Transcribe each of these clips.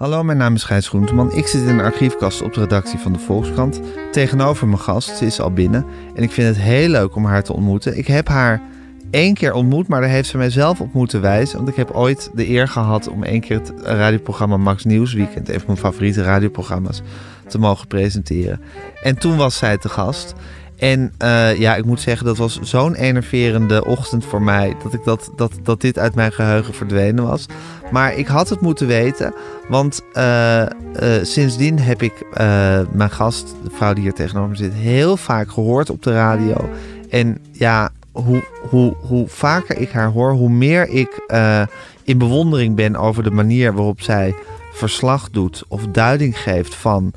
Hallo, mijn naam is Gijs Groenteman. Ik zit in de archiefkast op de redactie van de Volkskrant. Tegenover mijn gast, ze is al binnen. En ik vind het heel leuk om haar te ontmoeten. Ik heb haar één keer ontmoet, maar daar heeft ze mij zelf op moeten wijzen. Want ik heb ooit de eer gehad om één keer het radioprogramma Max Nieuwsweekend, een van mijn favoriete radioprogramma's, te mogen presenteren. En toen was zij te gast. En uh, ja, ik moet zeggen, dat was zo'n enerverende ochtend voor mij. Dat, ik dat, dat, dat dit uit mijn geheugen verdwenen was. Maar ik had het moeten weten. Want uh, uh, sindsdien heb ik mijn gast, de vrouw die hier tegenover me zit, heel vaak gehoord op de radio. En ja, hoe, hoe, hoe vaker ik haar hoor, hoe meer ik in bewondering ben over de manier waarop zij verslag doet of duiding geeft van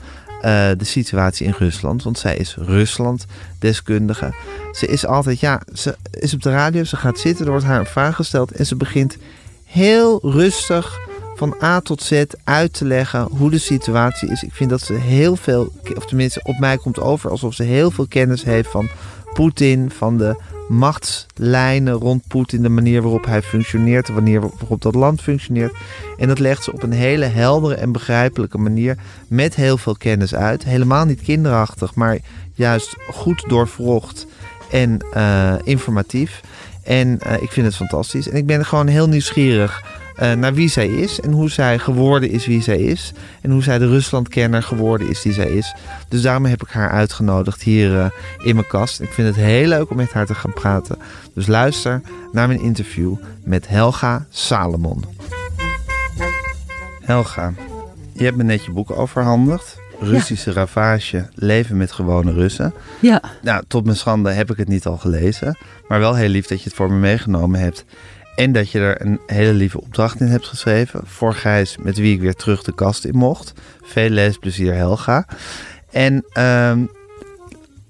uh, de situatie in Rusland. Want zij is Rusland-deskundige. Ze is altijd, ja, ze is op de radio, ze gaat zitten, er wordt haar een vraag gesteld en ze begint heel rustig van A tot Z uit te leggen hoe de situatie is. Ik vind dat ze heel veel, of tenminste op mij komt over alsof ze heel veel kennis heeft van Poetin, van de machtslijnen rond Poetin, de manier waarop hij functioneert, de manier waarop dat land functioneert. En dat legt ze op een hele heldere en begrijpelijke manier met heel veel kennis uit. Helemaal niet kinderachtig, maar juist goed doorvrocht en uh, informatief. En uh, ik vind het fantastisch. En ik ben gewoon heel nieuwsgierig uh, naar wie zij is en hoe zij geworden is wie zij is. En hoe zij de Ruslandkenner geworden is die zij is. Dus daarom heb ik haar uitgenodigd hier uh, in mijn kast. Ik vind het heel leuk om met haar te gaan praten. Dus luister naar mijn interview met Helga Salomon. Helga, je hebt me net je boek overhandigd. Russische ja. ravage, leven met gewone Russen. Ja. Nou, tot mijn schande heb ik het niet al gelezen. Maar wel heel lief dat je het voor me meegenomen hebt. En dat je er een hele lieve opdracht in hebt geschreven. Voor Gijs, met wie ik weer terug de kast in mocht. Veel leesplezier, Helga. En uh,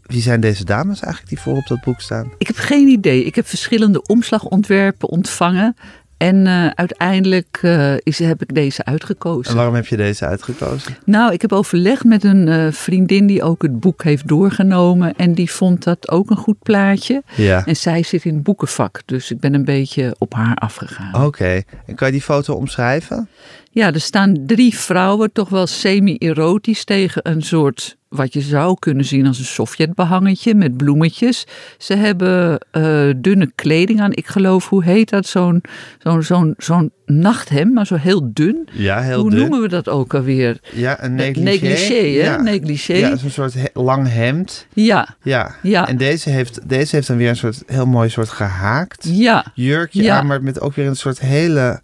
wie zijn deze dames eigenlijk die voor op dat boek staan? Ik heb geen idee. Ik heb verschillende omslagontwerpen ontvangen. En uh, uiteindelijk uh, is, heb ik deze uitgekozen. En waarom heb je deze uitgekozen? Nou, ik heb overlegd met een uh, vriendin die ook het boek heeft doorgenomen. En die vond dat ook een goed plaatje. Ja. En zij zit in het boekenvak. Dus ik ben een beetje op haar afgegaan. Oké. Okay. En kan je die foto omschrijven? Ja, er staan drie vrouwen, toch wel semi-erotisch, tegen een soort wat je zou kunnen zien als een Sovjetbehangetje met bloemetjes. Ze hebben uh, dunne kleding aan. Ik geloof, hoe heet dat? Zo'n zo'n zo'n zo'n nachthemd, maar zo heel dun. Ja, heel hoe dun. noemen we dat ook alweer? Ja, een negligé. Negligé, hè? Ja. Negligé. Ja, zo'n soort he lang hemd. Ja. Ja. ja. En deze heeft, deze heeft dan weer een soort heel mooi soort gehaakt ja. jurkje ja. aan, maar met ook weer een soort hele,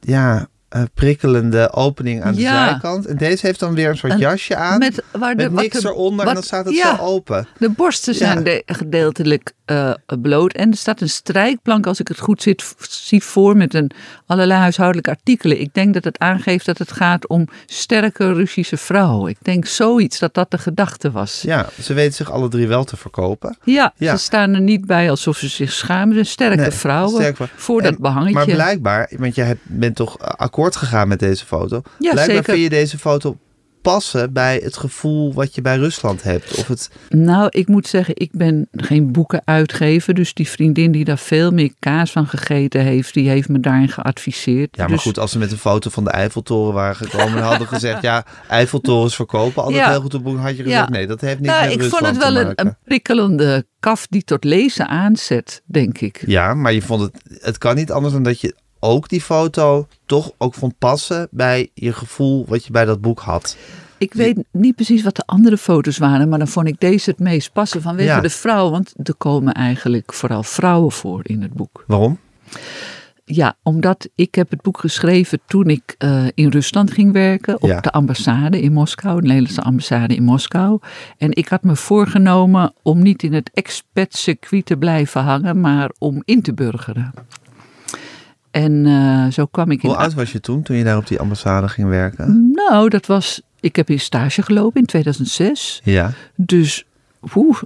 ja, uh, prikkelende opening aan de zijkant. En deze heeft dan weer een soort En jasje aan. Met, waar de, met niks wat de, eronder wat, en dan staat het ja, zo open. De borsten zijn de, gedeeltelijk uh, bloot. En er staat een strijkplank, als ik het goed zit, zie voor, met een, allerlei huishoudelijke artikelen. Ik denk dat het aangeeft dat het gaat om sterke Russische vrouwen. Ik denk zoiets dat dat de gedachte was. Ja, ze weten zich alle drie wel te verkopen. Ja, ze staan er niet bij alsof ze zich schamen. Ze zijn sterke Nee, vrouwen sterk voor En- dat behangetje. Maar blijkbaar, want je hebt- bent toch akkoord gegaan met deze foto. Ja, blijkbaar zeker. vind je deze foto passen bij het gevoel wat je bij Rusland hebt. Of het, Nou, ik moet zeggen, ik ben geen boekenuitgever. Dus die vriendin die daar veel meer kaas van gegeten heeft, die heeft me daarin geadviseerd. ja, maar Dus- goed, als ze met een foto van de Eiffeltoren waren gekomen en hadden gezegd, ja, Eiffeltorens verkopen, altijd Ja. heel goed op boek, had je gezegd, Ja. nee, dat heeft niks Nou, met ik Rusland vond het wel een, een prikkelende kaf die tot lezen aanzet, denk ik. Ja, maar je vond het, het kan niet anders dan dat je ook die foto toch ook vond passen bij je gevoel wat je bij dat boek had. Ik weet niet precies wat de andere foto's waren, maar dan vond ik deze het meest passen vanwege Ja. de vrouw. Want er komen eigenlijk vooral vrouwen voor in het boek. Waarom? Ja, omdat ik heb het boek geschreven toen ik eh, in Rusland ging werken. Op Ja. de ambassade in Moskou, de Nederlandse ambassade in Moskou. En ik had me voorgenomen om niet in het expat-circuit te blijven hangen, maar om in te burgeren. En eh, zo kwam ik in... Hoe oud was je toen, toen je daar op die ambassade ging werken? Nou, dat was... Ik heb in stage gelopen in 2006. Ja, Dus hoe,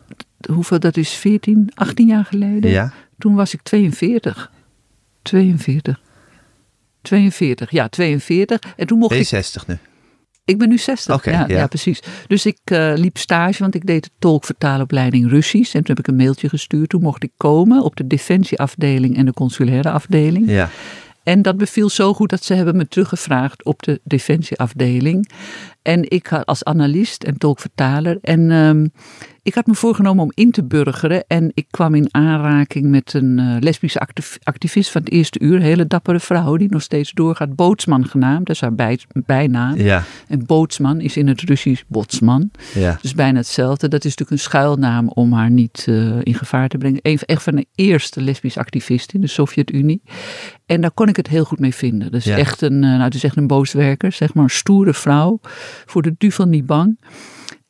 hoeveel, dat is 14, 18 jaar geleden. ja. Toen was ik 42. 42. 42, ja, 42. En toen mocht ik. 60 nu? Ik ben nu 60. Oké, ja, ja. ja. precies. Dus ik eh, liep stage, want ik deed de tolkvertaalopleiding Russisch. En toen heb ik een mailtje gestuurd. Toen mocht ik komen op de defensieafdeling en de consulaire afdeling. Ja. En dat beviel zo goed dat ze hebben me teruggevraagd op de defensieafdeling. En ik had als analist en tolkvertaler. En ehm, ik had me voorgenomen om in te burgeren. En ik kwam in aanraking met een uh, lesbische activ activist van het eerste uur. Een hele dappere vrouw die nog steeds doorgaat. Bootsman genaamd, dat is haar bij, bijnaam. Ja. En Bootsman is in het Russisch botsman. Ja. Dus bijna hetzelfde. Dat is natuurlijk een schuilnaam om haar niet uh, in gevaar te brengen. Een, echt van de eerste lesbische activist in de Sovjet-Unie. En daar kon ik het heel goed mee vinden. Dus Ja. echt een, uh, nou, het is echt een booswerker, zeg maar een stoere vrouw. Voor de duivel niet bang.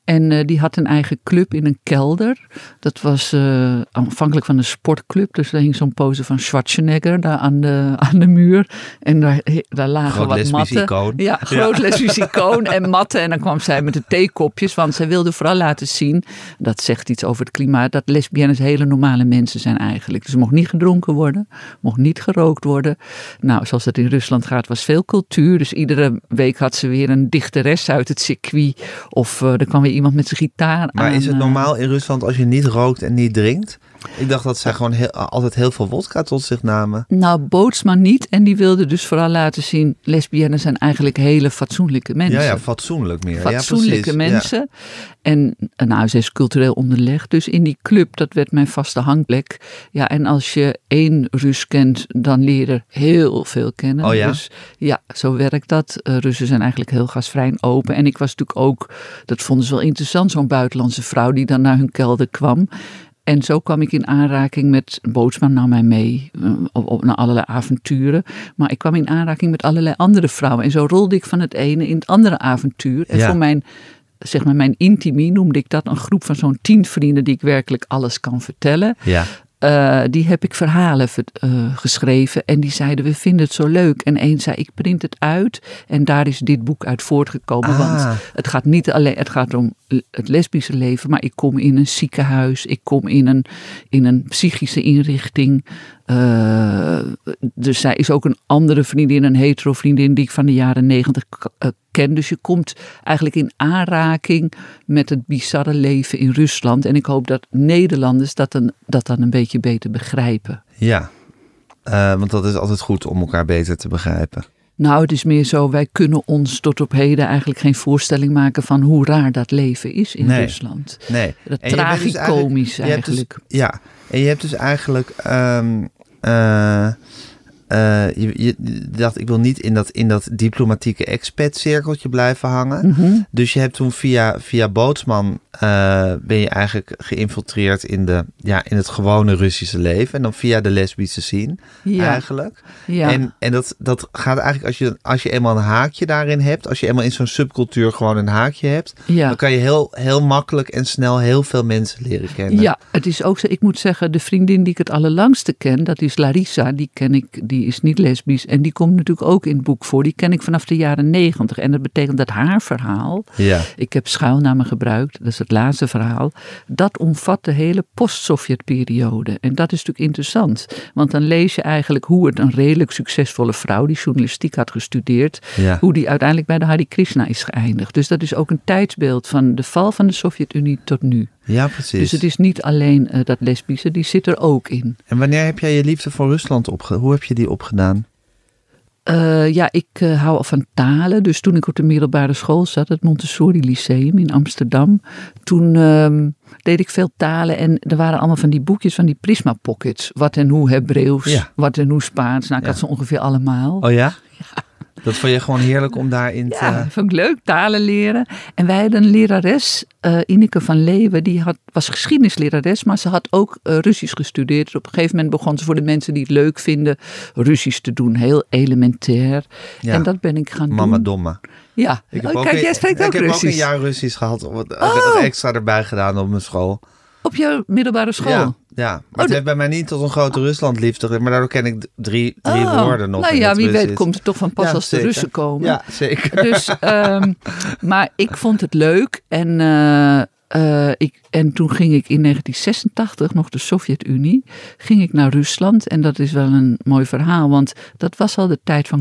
En uh, die had een eigen club in een kelder. Dat was uh, aanvankelijk van een sportclub. Dus daar hing zo'n pose van Schwarzenegger daar aan de, aan de muur. En daar, daar lagen Groot wat matten. icoon. Ja, groot ja. lesbisch icoon en matten. En dan kwam zij met de theekopjes. Want zij wilde vooral laten zien, dat zegt iets over het klimaat, dat lesbiennes hele normale mensen zijn eigenlijk. Dus er mocht niet gedronken worden, mocht niet gerookt worden. Nou, zoals dat in Rusland gaat, was veel cultuur. Dus iedere week had ze weer een dichteres uit het circuit. Of uh, er kwam weer iemand met zijn gitaar Maar aan, is het uh, normaal in Rusland als je niet rookt en niet drinkt? Ik dacht dat zij gewoon heel, altijd heel veel wodka tot zich namen. Nou, Bootsman niet. En die wilde dus vooral laten zien... lesbiennes zijn eigenlijk hele fatsoenlijke mensen. Ja, ja fatsoenlijk meer. Fatsoenlijke ja, mensen. Ja. En nou, ze is cultureel onderlegd. Dus in die club, dat werd mijn vaste hangplek. Ja, en als je één Rus kent, dan leer je er heel veel kennen. Oh ja? Dus ja, zo werkt dat. Uh, Russen zijn eigenlijk heel gastvrij en open. En ik was natuurlijk ook, dat vonden ze wel interessant, zo'n buitenlandse vrouw die dan naar hun kelder kwam. En zo kwam ik in aanraking met, Bootsman nam mij mee op, op, naar allerlei avonturen. Maar ik kwam in aanraking met allerlei andere vrouwen. En zo rolde ik van het ene in het andere avontuur. En Ja. voor mijn, zeg maar, mijn intimie noemde ik dat een groep van zo'n tien vrienden die ik werkelijk alles kan vertellen. Ja. Uh, die heb ik verhalen uh, geschreven en die zeiden we vinden het zo leuk. En één zei ik print het uit en daar is dit boek uit voortgekomen. Ah. Want het gaat niet alleen, het gaat om het lesbische leven, maar ik kom in een ziekenhuis, ik kom in een, in een psychische inrichting. Uh, dus zij is ook een andere vriendin, een hetero vriendin die ik van de jaren negentig uh, ken. Dus je komt eigenlijk in aanraking met het bizarre leven in Rusland. En ik hoop dat Nederlanders dat dan, dat dan een beetje beter begrijpen. Ja, uh, want dat is altijd goed om elkaar beter te begrijpen. Nou, het is meer zo, wij kunnen ons tot op heden eigenlijk geen voorstelling maken van hoe raar dat leven is in nee. Rusland. Nee. Dat tragicomisch dus eigenlijk. eigenlijk. Dus, ja, en je hebt dus eigenlijk. Um, uh, uh, je, je, dacht, ik wil niet in dat, in dat diplomatieke expat-cirkeltje blijven hangen. Mhm. Dus je hebt toen via, via Bootsman uh, ben je eigenlijk geïnfiltreerd in, de, ja, in het gewone Russische leven. En dan via de lesbische scene ja. eigenlijk. Ja. En, en dat, dat gaat eigenlijk als je, als je eenmaal een haakje daarin hebt. Als je eenmaal in zo'n subcultuur gewoon een haakje hebt. Ja. Dan kan je heel, heel makkelijk en snel heel veel mensen leren kennen. Ja, het is ook zo. Ik moet zeggen, de vriendin die ik het allerlangste ken, dat is Larissa. Die ken ik, die is niet lesbisch. En die komt natuurlijk ook in het boek voor. Die ken ik vanaf de jaren negentig. En dat betekent dat haar verhaal, ja. ik heb schuilnamen gebruikt, dat is het laatste verhaal, dat omvat de hele post-Sovjet-periode. En dat is natuurlijk interessant. Want dan lees je eigenlijk hoe het een redelijk succesvolle vrouw, die journalistiek had gestudeerd, ja. hoe die uiteindelijk bij de Hare Krishna is geëindigd. Dus dat is ook een tijdsbeeld van de val van de Sovjet-Unie tot nu. Ja, precies. Dus het is niet alleen uh, dat lesbische, die zit er ook in. En wanneer heb jij je liefde voor Rusland opgedaan? Hoe heb je die opgedaan? Uh, ja, ik uh, hou al van talen. Dus toen ik op de middelbare school zat, het Montessori Lyceum in Amsterdam, toen uh, deed ik veel talen en er waren allemaal van die boekjes van die Prisma Pockets. Wat en hoe Hebreeuws, ja. wat en hoe Spaans. Nou, ik ja. had ze ongeveer allemaal. Oh ja? Ja. Dat vond je gewoon heerlijk om daarin te... Ja, vond ik leuk, talen leren. En wij hadden een lerares, uh, Ineke van Leeuwen, die had, was geschiedenislerares, maar ze had ook uh, Russisch gestudeerd. Dus op een gegeven moment begon ze voor de mensen die het leuk vinden Russisch te doen. Heel elementair. Ja. En dat ben ik gaan Mama doen. domme. Ja, ik heb oh, ook kijk, jij spreekt ik ook heb Russisch. ook een jaar Russisch gehad, oh. extra erbij gedaan op mijn school. Op jouw middelbare school? Ja, ja. maar oh, het heeft bij mij niet tot een grote Ruslandliefde, maar daardoor ken ik drie, drie oh, woorden nog. Nou ja, wie weet komt het toch van pas ja, als de. Russen komen. Ja, zeker. Dus, um, maar ik vond het leuk en, uh, uh, ik, en toen ging ik in 1986, nog de Sovjet-Unie, ging ik naar Rusland. En dat is wel een mooi verhaal, want dat was al de tijd van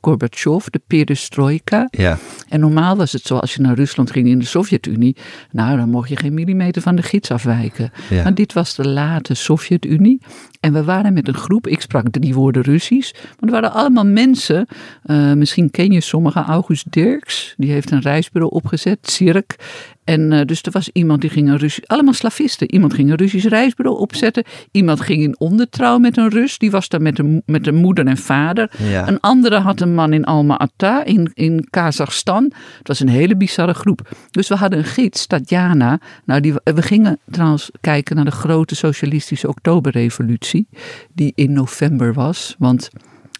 Gorbachev, de perestroika. Ja. En normaal was het zo, als je naar Rusland ging in de Sovjet-Unie, nou dan mocht je geen millimeter van de gids afwijken. Ja. Maar dit was de late Sovjet-Unie. En we waren met een groep, ik sprak drie woorden Russisch. Maar er waren allemaal mensen, eh, misschien ken je sommige, August Dirks, die heeft een reisbureau opgezet, Cirk. En uh, dus er was iemand die ging een Russisch, allemaal slavisten. Iemand ging een Russisch reisbureau opzetten. Iemand ging in ondertrouw met een Rus. Die was daar met de, met de moeder en vader. Ja. Een andere had een man in Alma-Ata in, in Kazachstan. Het was een hele bizarre groep. Dus we hadden een gids, Tatjana. Nou, die, we gingen trouwens kijken naar de grote socialistische oktoberrevolutie. Die in november was. Want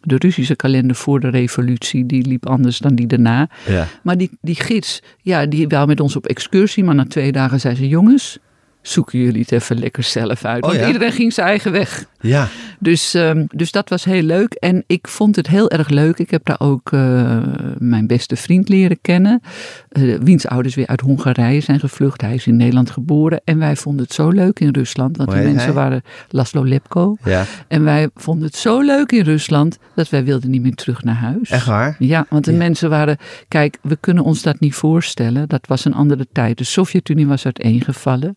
de Russische kalender voor de revolutie, die liep anders dan die daarna. Ja. Maar die, die gids, ja, die wou met ons op excursie. Maar na twee dagen zei ze, jongens, zoeken jullie het even lekker zelf uit. Oh, Want ja? iedereen ging zijn eigen weg. Ja. Dus, ehm, dus dat was heel leuk. En ik vond het heel erg leuk. Ik heb daar ook eh, mijn beste vriend leren kennen. eh, wiens ouders weer uit Hongarije zijn gevlucht. Hij is in Nederland geboren. En wij vonden het zo leuk in Rusland. Want die mensen hij? waren Laszlo Lepko. Ja. En wij vonden het zo leuk in Rusland. dat wij wilden niet meer terug naar huis. Echt waar? Ja, want de Ja. mensen waren. Kijk, we kunnen ons dat niet voorstellen. Dat was een andere tijd. De Sovjet-Unie was uiteengevallen.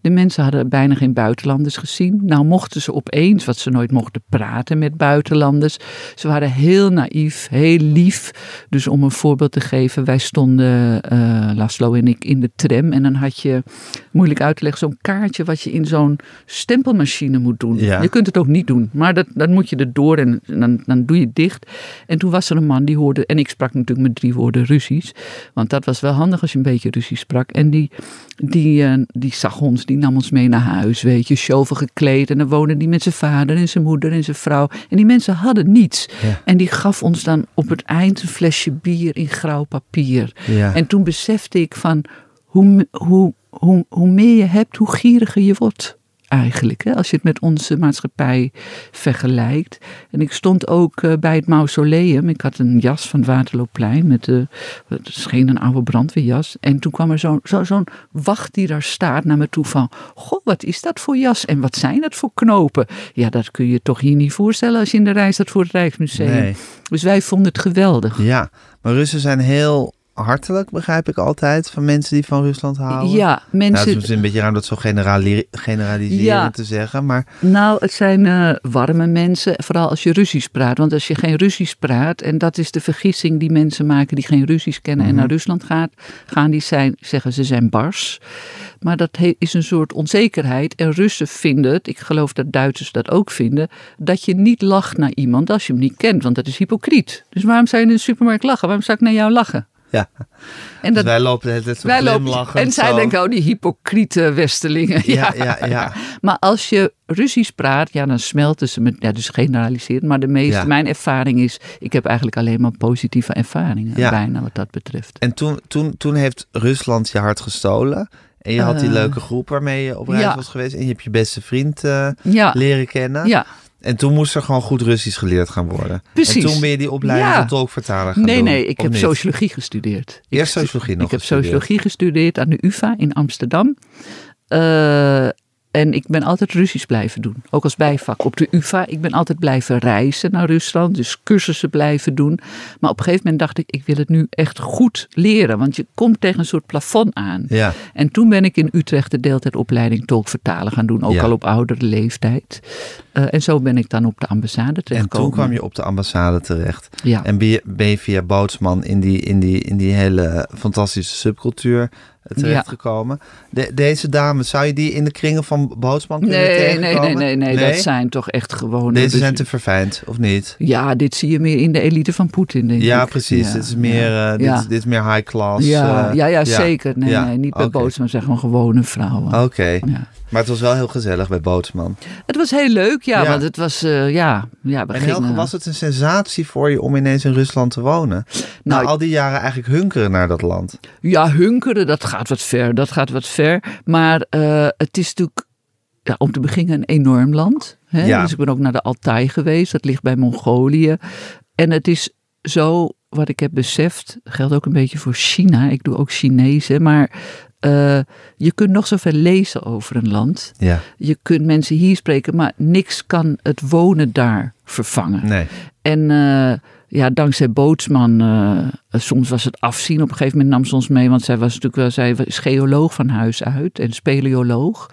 De mensen hadden bijna geen buitenlanders gezien. Nou mochten ze opeens, wat ze nooit mochten praten met buitenlanders. Ze waren heel naïef, heel lief. Dus om een voorbeeld te geven, wij stonden, eh Laszlo en ik, in de tram. En dan had je, moeilijk uit te leggen, zo'n kaartje wat je in zo'n stempelmachine moet doen. Ja. Je kunt het ook niet doen, maar dat, dan moet je er door en dan, dan doe je het dicht. En toen was er een man die hoorde, en ik sprak natuurlijk met drie woorden Russisch. Want dat was wel handig als je een beetje Russisch sprak. En die, die, eh, die zag ons, die nam ons mee naar huis, weet je, chauffeur gekleed. En dan woonde die met zijn vader en zijn moeder en zijn vrouw. En die mensen hadden niets. Ja. En die gaf ons dan op het eind een flesje bier in grauw papier. Ja. En toen besefte ik van hoe, hoe, hoe, hoe meer je hebt, hoe gieriger je wordt. Eigenlijk, hè? als je het met onze maatschappij vergelijkt. En ik stond ook eh, bij het mausoleum. Ik had een jas van het Waterloopplein. Met de, het scheen een oude brandweerjas. En toen kwam er zo'n zo, zo'n wacht die daar staat naar me toe van... Goh, wat is dat voor jas? En wat zijn dat voor knopen? Ja, dat kun je je toch hier niet voorstellen als je in de reis staat voor het Rijksmuseum. Nee. Dus wij vonden het geweldig. Ja. Maar Russen zijn heel hartelijk, begrijp ik altijd, van mensen die van Rusland houden. Ja, Nou, het mensen. is een beetje raar om dat zo generali- generaliserend Ja. te zeggen, maar Nou, het zijn eh, warme mensen, vooral als je Russisch praat. Want als je geen Russisch praat, en dat is de vergissing die mensen maken die geen Russisch kennen en naar Rusland gaat, gaan, die zijn, zeggen ze zijn bars. Maar dat is een soort onzekerheid. En Russen vinden het, ik geloof dat Duitsers dat ook vinden, dat je niet lacht naar iemand als je hem niet kent. Want dat is hypocriet. Dus waarom zou je in de supermarkt lachen? Waarom zou ik naar jou lachen? Ja. En Dus dat, wij lopen zo wij lopen, glimlachend en zij zo. denken, oh die hypocriete Westelingen. Ja, ja, ja. Maar als je Russisch praat, ja, dan smelten ze met, ja, dus generaliseerd. Maar de meeste, Ja. mijn ervaring is, ik heb eigenlijk alleen maar positieve ervaringen, bijna wat dat betreft. En toen, toen, toen heeft Rusland je hart gestolen. En je had die Eh, leuke groep waarmee je op reis was geweest. En je hebt je beste vriend eh, leren kennen. ja. En toen moest er gewoon goed Russisch geleerd gaan worden. Precies. En toen ben je die opleiding Ja. tot tolkvertaler gaan Nee, doen. nee, ik heb niet? sociologie gestudeerd. Eerst sociologie nog Ik heb sociologie gestudeerd aan de UvA in Amsterdam. Eh, en ik ben altijd Russisch blijven doen, ook als bijvak op de UvA. Ik ben altijd blijven reizen naar Rusland, dus cursussen blijven doen. Maar op een gegeven moment dacht ik, ik wil het nu echt goed leren, want je komt tegen een soort plafond aan. Ja, En toen ben ik in Utrecht de deeltijdopleiding tolkvertalen gaan doen, ook Ja. al op oudere leeftijd. Eh, en zo ben ik dan op de ambassade en terechtgekomen. toen kwam je op de ambassade terecht. Ja. En ben je, ben je via Bootsman in die, in, die, in die hele fantastische subcultuur eh, terechtgekomen. De, deze dames, zou je die in de kringen van Bootsman kunnen Nee, nee, tegenkomen? nee, nee, nee, dat zijn toch echt gewoon... Deze zijn te verfijnd, of niet? Ja, dit zie je meer in de elite van Poetin, denk Ja, ik. precies. Ja, dit, is meer, ja. eh, dit, ja. is- dit is meer high class. ja, eh, ja, ja, zeker. Nee, Ja, nee, niet bij oké. Bootsman, zeg gewoon gewone vrouwen. Oké, Ja. Maar het was wel heel gezellig bij Bootsman. Het was heel leuk, ja, Ja. want het was, eh, ja, ja, we En gingen... Helge, was het een sensatie voor je om ineens in Rusland te wonen? Nou, Nou, al die jaren eigenlijk hunkeren naar dat land. Ja, hunkeren, dat gaat wat ver, dat gaat wat ver. Maar eh, het is natuurlijk, ja, om te beginnen, een enorm land. Hè? Ja. Dus ik ben ook naar de Altai geweest, dat ligt bij Mongolië. En het is zo, wat ik heb beseft, geldt ook een beetje voor China. Ik doe ook Chinees, hè, maar eh, je kunt nog zoveel lezen over een land. Ja, Je kunt mensen hier spreken, maar niks kan het wonen daar vervangen. nee. En eh, ja, dankzij Bootsman, eh, soms was het afzien. Op een gegeven moment nam ze ons mee, want zij was natuurlijk wel, zij is geoloog van huis uit en speleoloog.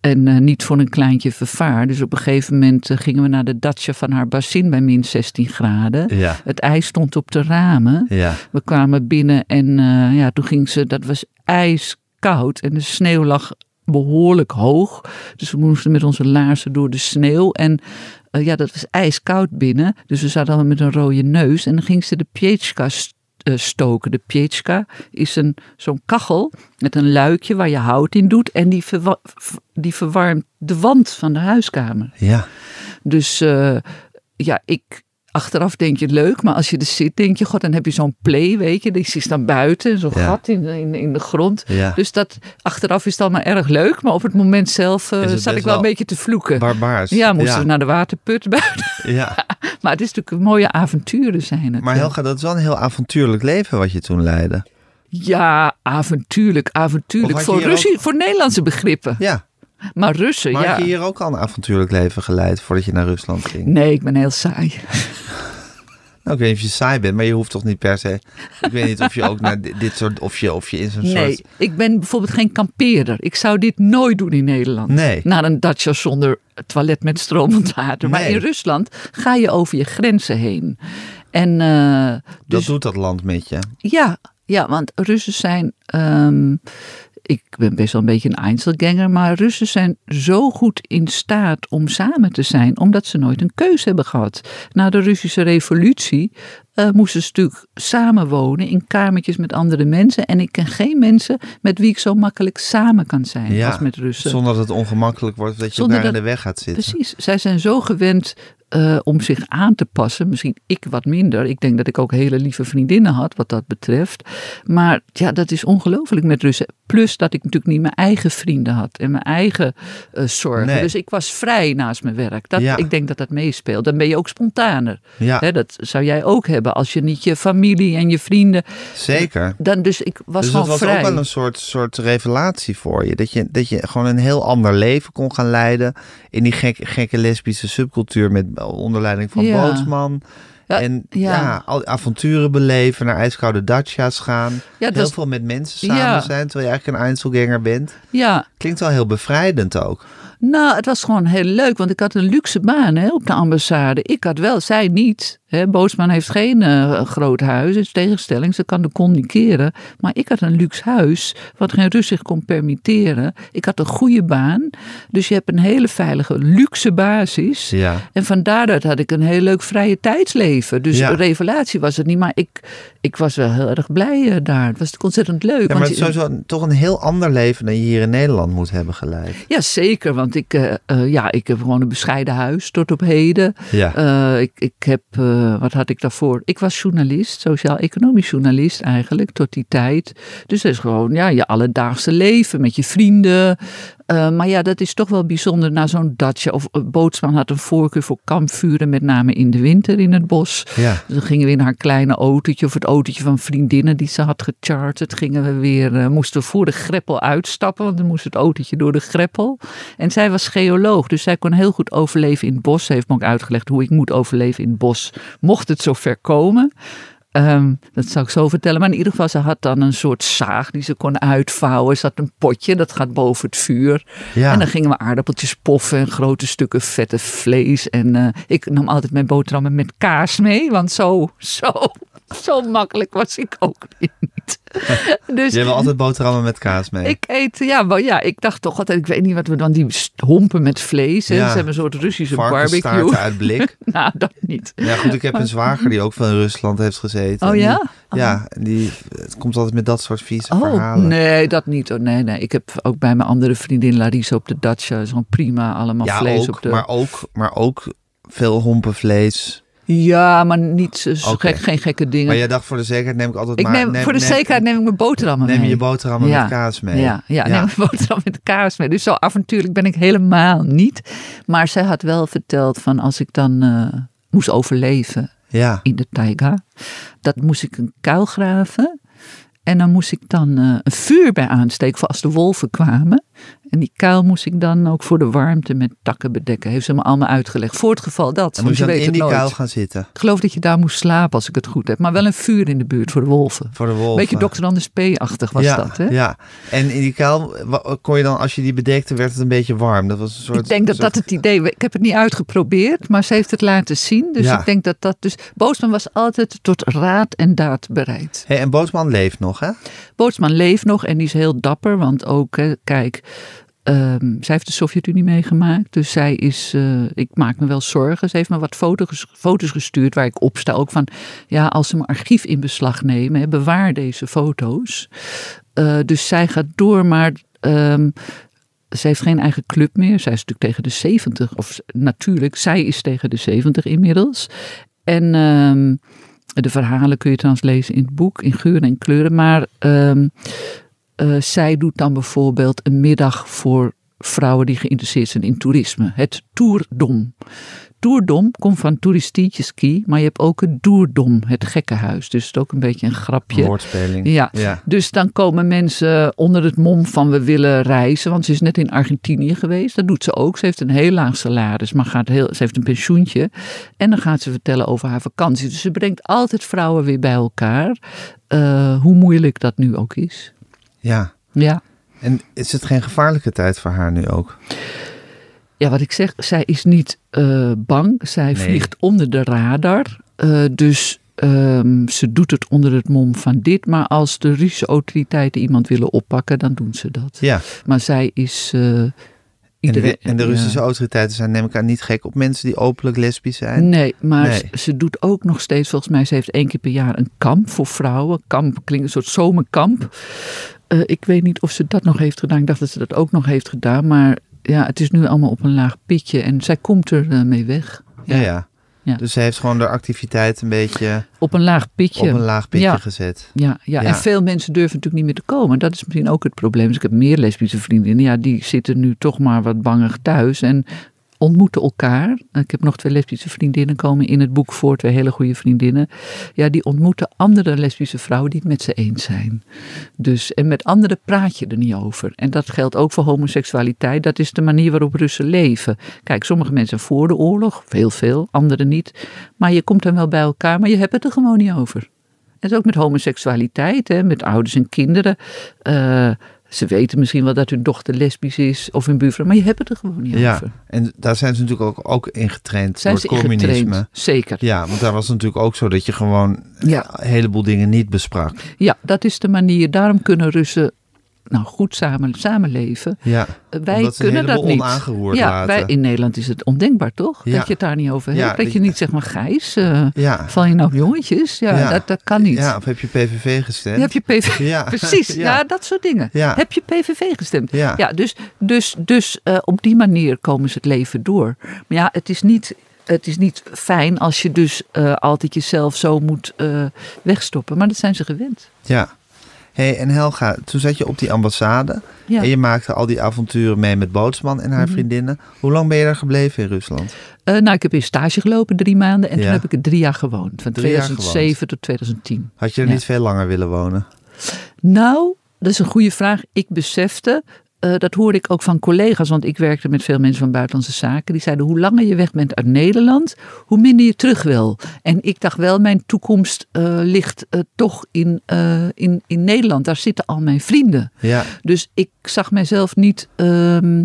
En niet voor een kleintje vervaar. Dus op een gegeven moment gingen we naar de datsja van haar bassin bij min 16 graden. Ja. Het ijs stond op de ramen. Ja. We kwamen binnen en ja, toen ging ze, dat was ijskoud en de sneeuw lag behoorlijk hoog. Dus we moesten met onze laarzen door de sneeuw. En eh, ja, dat was ijskoud binnen. Dus we zaten al met een rode neus. En dan ging ze de piechka st- eh, stoken. De piechka is een, zo'n kachel met een luikje waar je hout in doet. En die, verwa- die verwarmt de wand van de huiskamer. Ja. Dus eh, ja, ik. Achteraf denk je leuk, maar als je er zit, denk je, god, dan heb je zo'n play, weet je, die is dan buiten, zo'n Ja. gat in, in, in de grond. Ja. Dus dat, achteraf is het allemaal erg leuk, maar op het moment zelf eh, zat ik wel een beetje te vloeken. Barbaars. ja, moesten ja. we naar de waterput buiten. Ja. Maar het is natuurlijk een mooie avonturen zijn het. Maar Helga, dat is wel een heel avontuurlijk leven wat je toen leidde. Ja, avontuurlijk, avontuurlijk. Voor, voor Nederlandse begrippen. Ja. Maar Russen, Maar ja. had je hier ook al een avontuurlijk leven geleid voordat je naar Rusland ging? Nee, ik ben heel saai. Nou, ik weet niet of je saai bent, maar je hoeft toch niet per se. Ik weet niet of je ook naar dit, dit soort. Of je, of je in zo'n Nee, soort. ik ben bijvoorbeeld geen kampeerder. Ik zou dit nooit doen in Nederland. Nee. Naar een datsja zonder toilet met stromend water. Maar Nee. in Rusland ga je over je grenzen heen. En eh, Dat dus doet dat land met je. ja, ja, want Russen zijn. ehm, ik ben best wel een beetje een Einzelganger, maar Russen zijn zo goed in staat om samen te zijn, omdat ze nooit een keuze hebben gehad. Na de Russische revolutie eh, moesten ze natuurlijk samenwonen in kamertjes met andere mensen. En ik ken geen mensen met wie ik zo makkelijk samen kan zijn Ja, als met Russen. Zonder dat het ongemakkelijk wordt, dat je Zonder elkaar in de weg gaat zitten. Precies, zij zijn zo gewend eh, om zich aan te passen. Misschien ik wat minder. Ik denk dat ik ook hele lieve vriendinnen had wat dat betreft. Maar ja, dat is ongelooflijk met Russen. Plus dat ik natuurlijk niet mijn eigen vrienden had en mijn eigen eh, zorgen. Nee. Dus ik was vrij naast mijn werk. Dat, Ja. Ik denk dat dat meespeelt. Dan ben je ook spontaner. Ja, Hè, dat zou jij ook hebben als je niet je familie en je vrienden. zeker. Dan, dus ik was dus dat gewoon was vrij. ook wel een soort, soort revelatie voor je. Dat, je. dat je gewoon een heel ander leven kon gaan leiden. In die gek, gekke lesbische subcultuur met onder leiding van Ja. Bootsman. Ja, en ja. ja. al avonturen beleven, naar ijskoude datsja's gaan. Ja, heel is- veel met mensen samen zijn, terwijl je eigenlijk een Einzelganger bent. Ja, Klinkt wel heel bevrijdend ook. Nou, het was gewoon heel leuk, want ik had een luxe baan hè, op de ambassade. Ik had wel, zij niet. Hè. Bootsman heeft geen eh, groot huis, in tegenstelling, ze kan de communiceren. Maar ik had een luxe huis, wat geen Rus zich kon permitteren. Ik had een goede baan, dus je hebt een hele veilige luxe basis. Ja. En van daaruit had ik een heel leuk vrije tijdsleven. Dus Ja. revelatie was het niet, maar ik, ik was wel heel erg blij eh, daar. Het was ontzettend leuk. Ja, maar want het is sowieso een- toch een heel ander leven dan je hier in Nederland moet hebben geleid. Ja, zeker. Want ik, eh, ja, ik heb gewoon een bescheiden huis tot op heden. Ja. Ik, ik heb, eh, wat had ik daarvoor? Ik was journalist, sociaal-economisch journalist eigenlijk, tot die tijd. Dus dat is gewoon ja, je alledaagse leven met je vrienden. Eh, maar ja, dat is toch wel bijzonder na zo'n datje. Of Bootsman had een voorkeur voor kampvuren, met name in de winter in het bos. Ja. Dus dan gingen we in haar kleine autootje of het autootje van vriendinnen die ze had gecharterd. Gingen we weer, eh, moesten we voor de greppel uitstappen, want dan moest het autootje door de greppel. En zij was geoloog, dus zij kon heel goed overleven in het bos. Ze heeft me ook uitgelegd hoe ik moet overleven in het bos, mocht het zover komen. Ehm, dat zou ik zo vertellen. Maar in ieder geval, ze had dan een soort zaag die ze kon uitvouwen. Ze had een potje, dat gaat boven het vuur. Ja. En dan gingen we aardappeltjes poffen en grote stukken vette vlees. En eh, ik nam altijd mijn boterhammen met kaas mee. Want zo, zo, zo makkelijk was ik ook niet. Dus Je hebt altijd boterhammen met kaas mee. ik eet, ja, maar ja, ik dacht toch altijd, ik weet niet wat we dan, die hompen met vlees. Hè? Ja. Ze hebben een soort Russische barbecue. uit blik. nou, dat niet. Ja, goed, ik heb een zwager die ook in Rusland heeft gezeten. Oh En die- ja? Ja, en die het komt altijd met dat soort vieze Oh, verhalen. nee, dat niet. Oh, nee, nee. Ik heb ook bij mijn andere vriendin Larissa op de Dacia zo'n prima allemaal ja, vlees ook, op de... maar ook, maar ook veel hompenvlees. Ja, maar niet Oké. gek, geen gekke dingen. Maar jij dacht voor de zekerheid neem ik altijd ik maar... neem, voor de zekerheid neem ik mijn boterhammen Neem je mee. je boterhammen Ja. met kaas mee. Ja, ja, neem mijn boterham met kaas mee. Dus zo avontuurlijk ben ik helemaal niet. Maar zij had wel verteld van als ik dan eh, moest overleven Ja. in de taiga, dat moest ik een kuil graven. En dan moest ik dan eh, een vuur bij aansteken voor als de wolven kwamen. En die kuil moest ik dan ook voor de warmte met takken bedekken. Heeft ze me allemaal uitgelegd. Voor het geval dat. En moest je je weet in die nooit. kuil gaan zitten? Ik geloof dat je daar moest slapen als ik het goed heb. Maar wel een vuur in de buurt voor de wolven. Voor de wolven. Beetje Dr. Anders P-achtig was ja, dat, hè? Ja, en in die kuil kon je dan, als je die bedekte, werd het een beetje warm. Dat was een soort. Ik denk dat soort- dat het idee... Ik heb het niet uitgeprobeerd, maar ze heeft het laten zien. Dus Ja. ik denk dat dat dus... Boosman was altijd tot raad en daad bereid. Hey, en Bootsman leeft nog, hè? Bootsman leeft nog en die is heel dapper. Want ook, hè, kijk, ehm, zij heeft de Sovjet-Unie meegemaakt. Dus zij is, eh, ik maak me wel zorgen. Ze heeft me wat foto's, foto's gestuurd waar ik op sta. Ook van, ja, als ze mijn archief in beslag nemen, bewaar deze foto's. Eh, dus zij gaat door, maar... ehm, ze heeft geen eigen club meer. Zij is natuurlijk tegen de 70. Of natuurlijk, zij is tegen de 70 inmiddels. En ehm, de verhalen kun je trouwens lezen in het boek, in geuren en kleuren. Maar eh, zij doet dan bijvoorbeeld een middag voor vrouwen die geïnteresseerd zijn in toerisme. Het Toerdom. Toerdom komt van toeristietje ski, maar je hebt ook het Doerdom, het gekkenhuis. Dus het is ook een beetje een grapje. Woordspeling. Ja. ja. Dus dan komen mensen onder het mom van we willen reizen. Want ze is net in Argentinië geweest. Dat doet ze ook. Ze heeft een heel laag salaris, maar gaat heel, ze heeft een pensioentje. En dan gaat ze vertellen over haar vakantie. Dus ze brengt altijd vrouwen weer bij elkaar. eh, hoe moeilijk dat nu ook is. Ja. Ja. En is het geen gevaarlijke tijd voor haar nu ook? Ja, wat ik zeg, zij is niet eh, bang. Zij Nee. vliegt onder de radar. Eh, dus ehm, ze doet het onder het mom van dit. Maar als de Russische autoriteiten iemand willen oppakken, dan doen ze dat. Ja. Maar zij is. eh, En iedereen- de, en de ja. Russische autoriteiten zijn neem ik aan niet gek op mensen die openlijk lesbisch zijn. Nee, maar Nee. Ze, ze doet ook nog steeds, volgens mij, ze heeft één keer per jaar een kamp voor vrouwen. Kamp klinkt een soort zomerkamp. Eh, ik weet niet of ze dat nog heeft gedaan. Ik dacht dat ze dat ook nog heeft gedaan. Maar ja, het is nu allemaal op een laag pitje en zij komt er eh, mee weg. Ja, ja. Ja. Dus ze heeft gewoon de activiteit een beetje Op een laag pitje. op een laag pitje Ja. gezet. Ja, ja, Ja. en veel mensen durven natuurlijk niet meer te komen. Dat is misschien ook het probleem. Dus ik heb meer lesbische vriendinnen. Ja, die zitten nu toch maar wat bangig thuis en ontmoeten elkaar. Ik heb nog twee lesbische vriendinnen komen in het boek voor, twee hele goede vriendinnen. Ja, die ontmoeten andere lesbische vrouwen die het met ze eens zijn. Dus, en met anderen praat je er niet over. En dat geldt ook voor homoseksualiteit. Dat is de manier waarop Russen leven. Kijk, sommige mensen voor de oorlog, heel veel, anderen niet. Maar je komt dan wel bij elkaar, maar je hebt het er gewoon niet over. En ook met homoseksualiteit, hè, met ouders en kinderen. Eh, ze weten misschien wel dat hun dochter lesbisch is of hun buurvrouw, maar je hebt het er gewoon niet Ja, over. en daar zijn ze natuurlijk ook, ook in getraind Zijn door ze het communisme. Zeker. Ja, want daar was het natuurlijk ook zo dat je gewoon Ja. een heleboel dingen niet besprak. Ja, dat is de manier. Daarom kunnen Russen nou, goed samen, samenleven. Ja, Eh, Wij kunnen dat niet. onaangeroerd ja, laten. wij, in Nederland is het ondenkbaar, toch? Ja. Dat je het daar niet over hebt. dat dat je niet zegt, maar Gijs, eh, val je nou jongetjes? Ja, Ja. Dat, dat kan niet. ja, of heb je PVV gestemd? Heb je PVV? Ja. Precies, ja. Dat soort dingen. Heb je PVV gestemd? Ja. Ja, dus, dus, dus eh, op die manier komen ze het leven door. Maar ja, het is niet, het is niet fijn als je dus altijd jezelf zo moet wegstoppen. Maar dat zijn ze gewend. Ja. Hey, en Helga, toen zat je op die ambassade Ja. en je maakte al die avonturen mee met Bootsman en haar Mhm. vriendinnen. Hoe lang ben je daar gebleven in Rusland? Eh, nou, ik heb in stage gelopen drie maanden en Ja. toen heb ik er drie jaar gewoond. Van Drie jaar 2007 tot 2010. Had je er Ja. niet veel langer willen wonen? Nou, dat is een goede vraag. Ik besefte, eh, dat hoorde ik ook van collega's, want ik werkte met veel mensen van buitenlandse zaken. Die zeiden, hoe langer je weg bent uit Nederland, hoe minder je terug wil. En ik dacht wel, mijn toekomst eh, ligt eh, toch in, in, in Nederland. Daar zitten al mijn vrienden. Ja, Dus ik zag mijzelf niet ehm,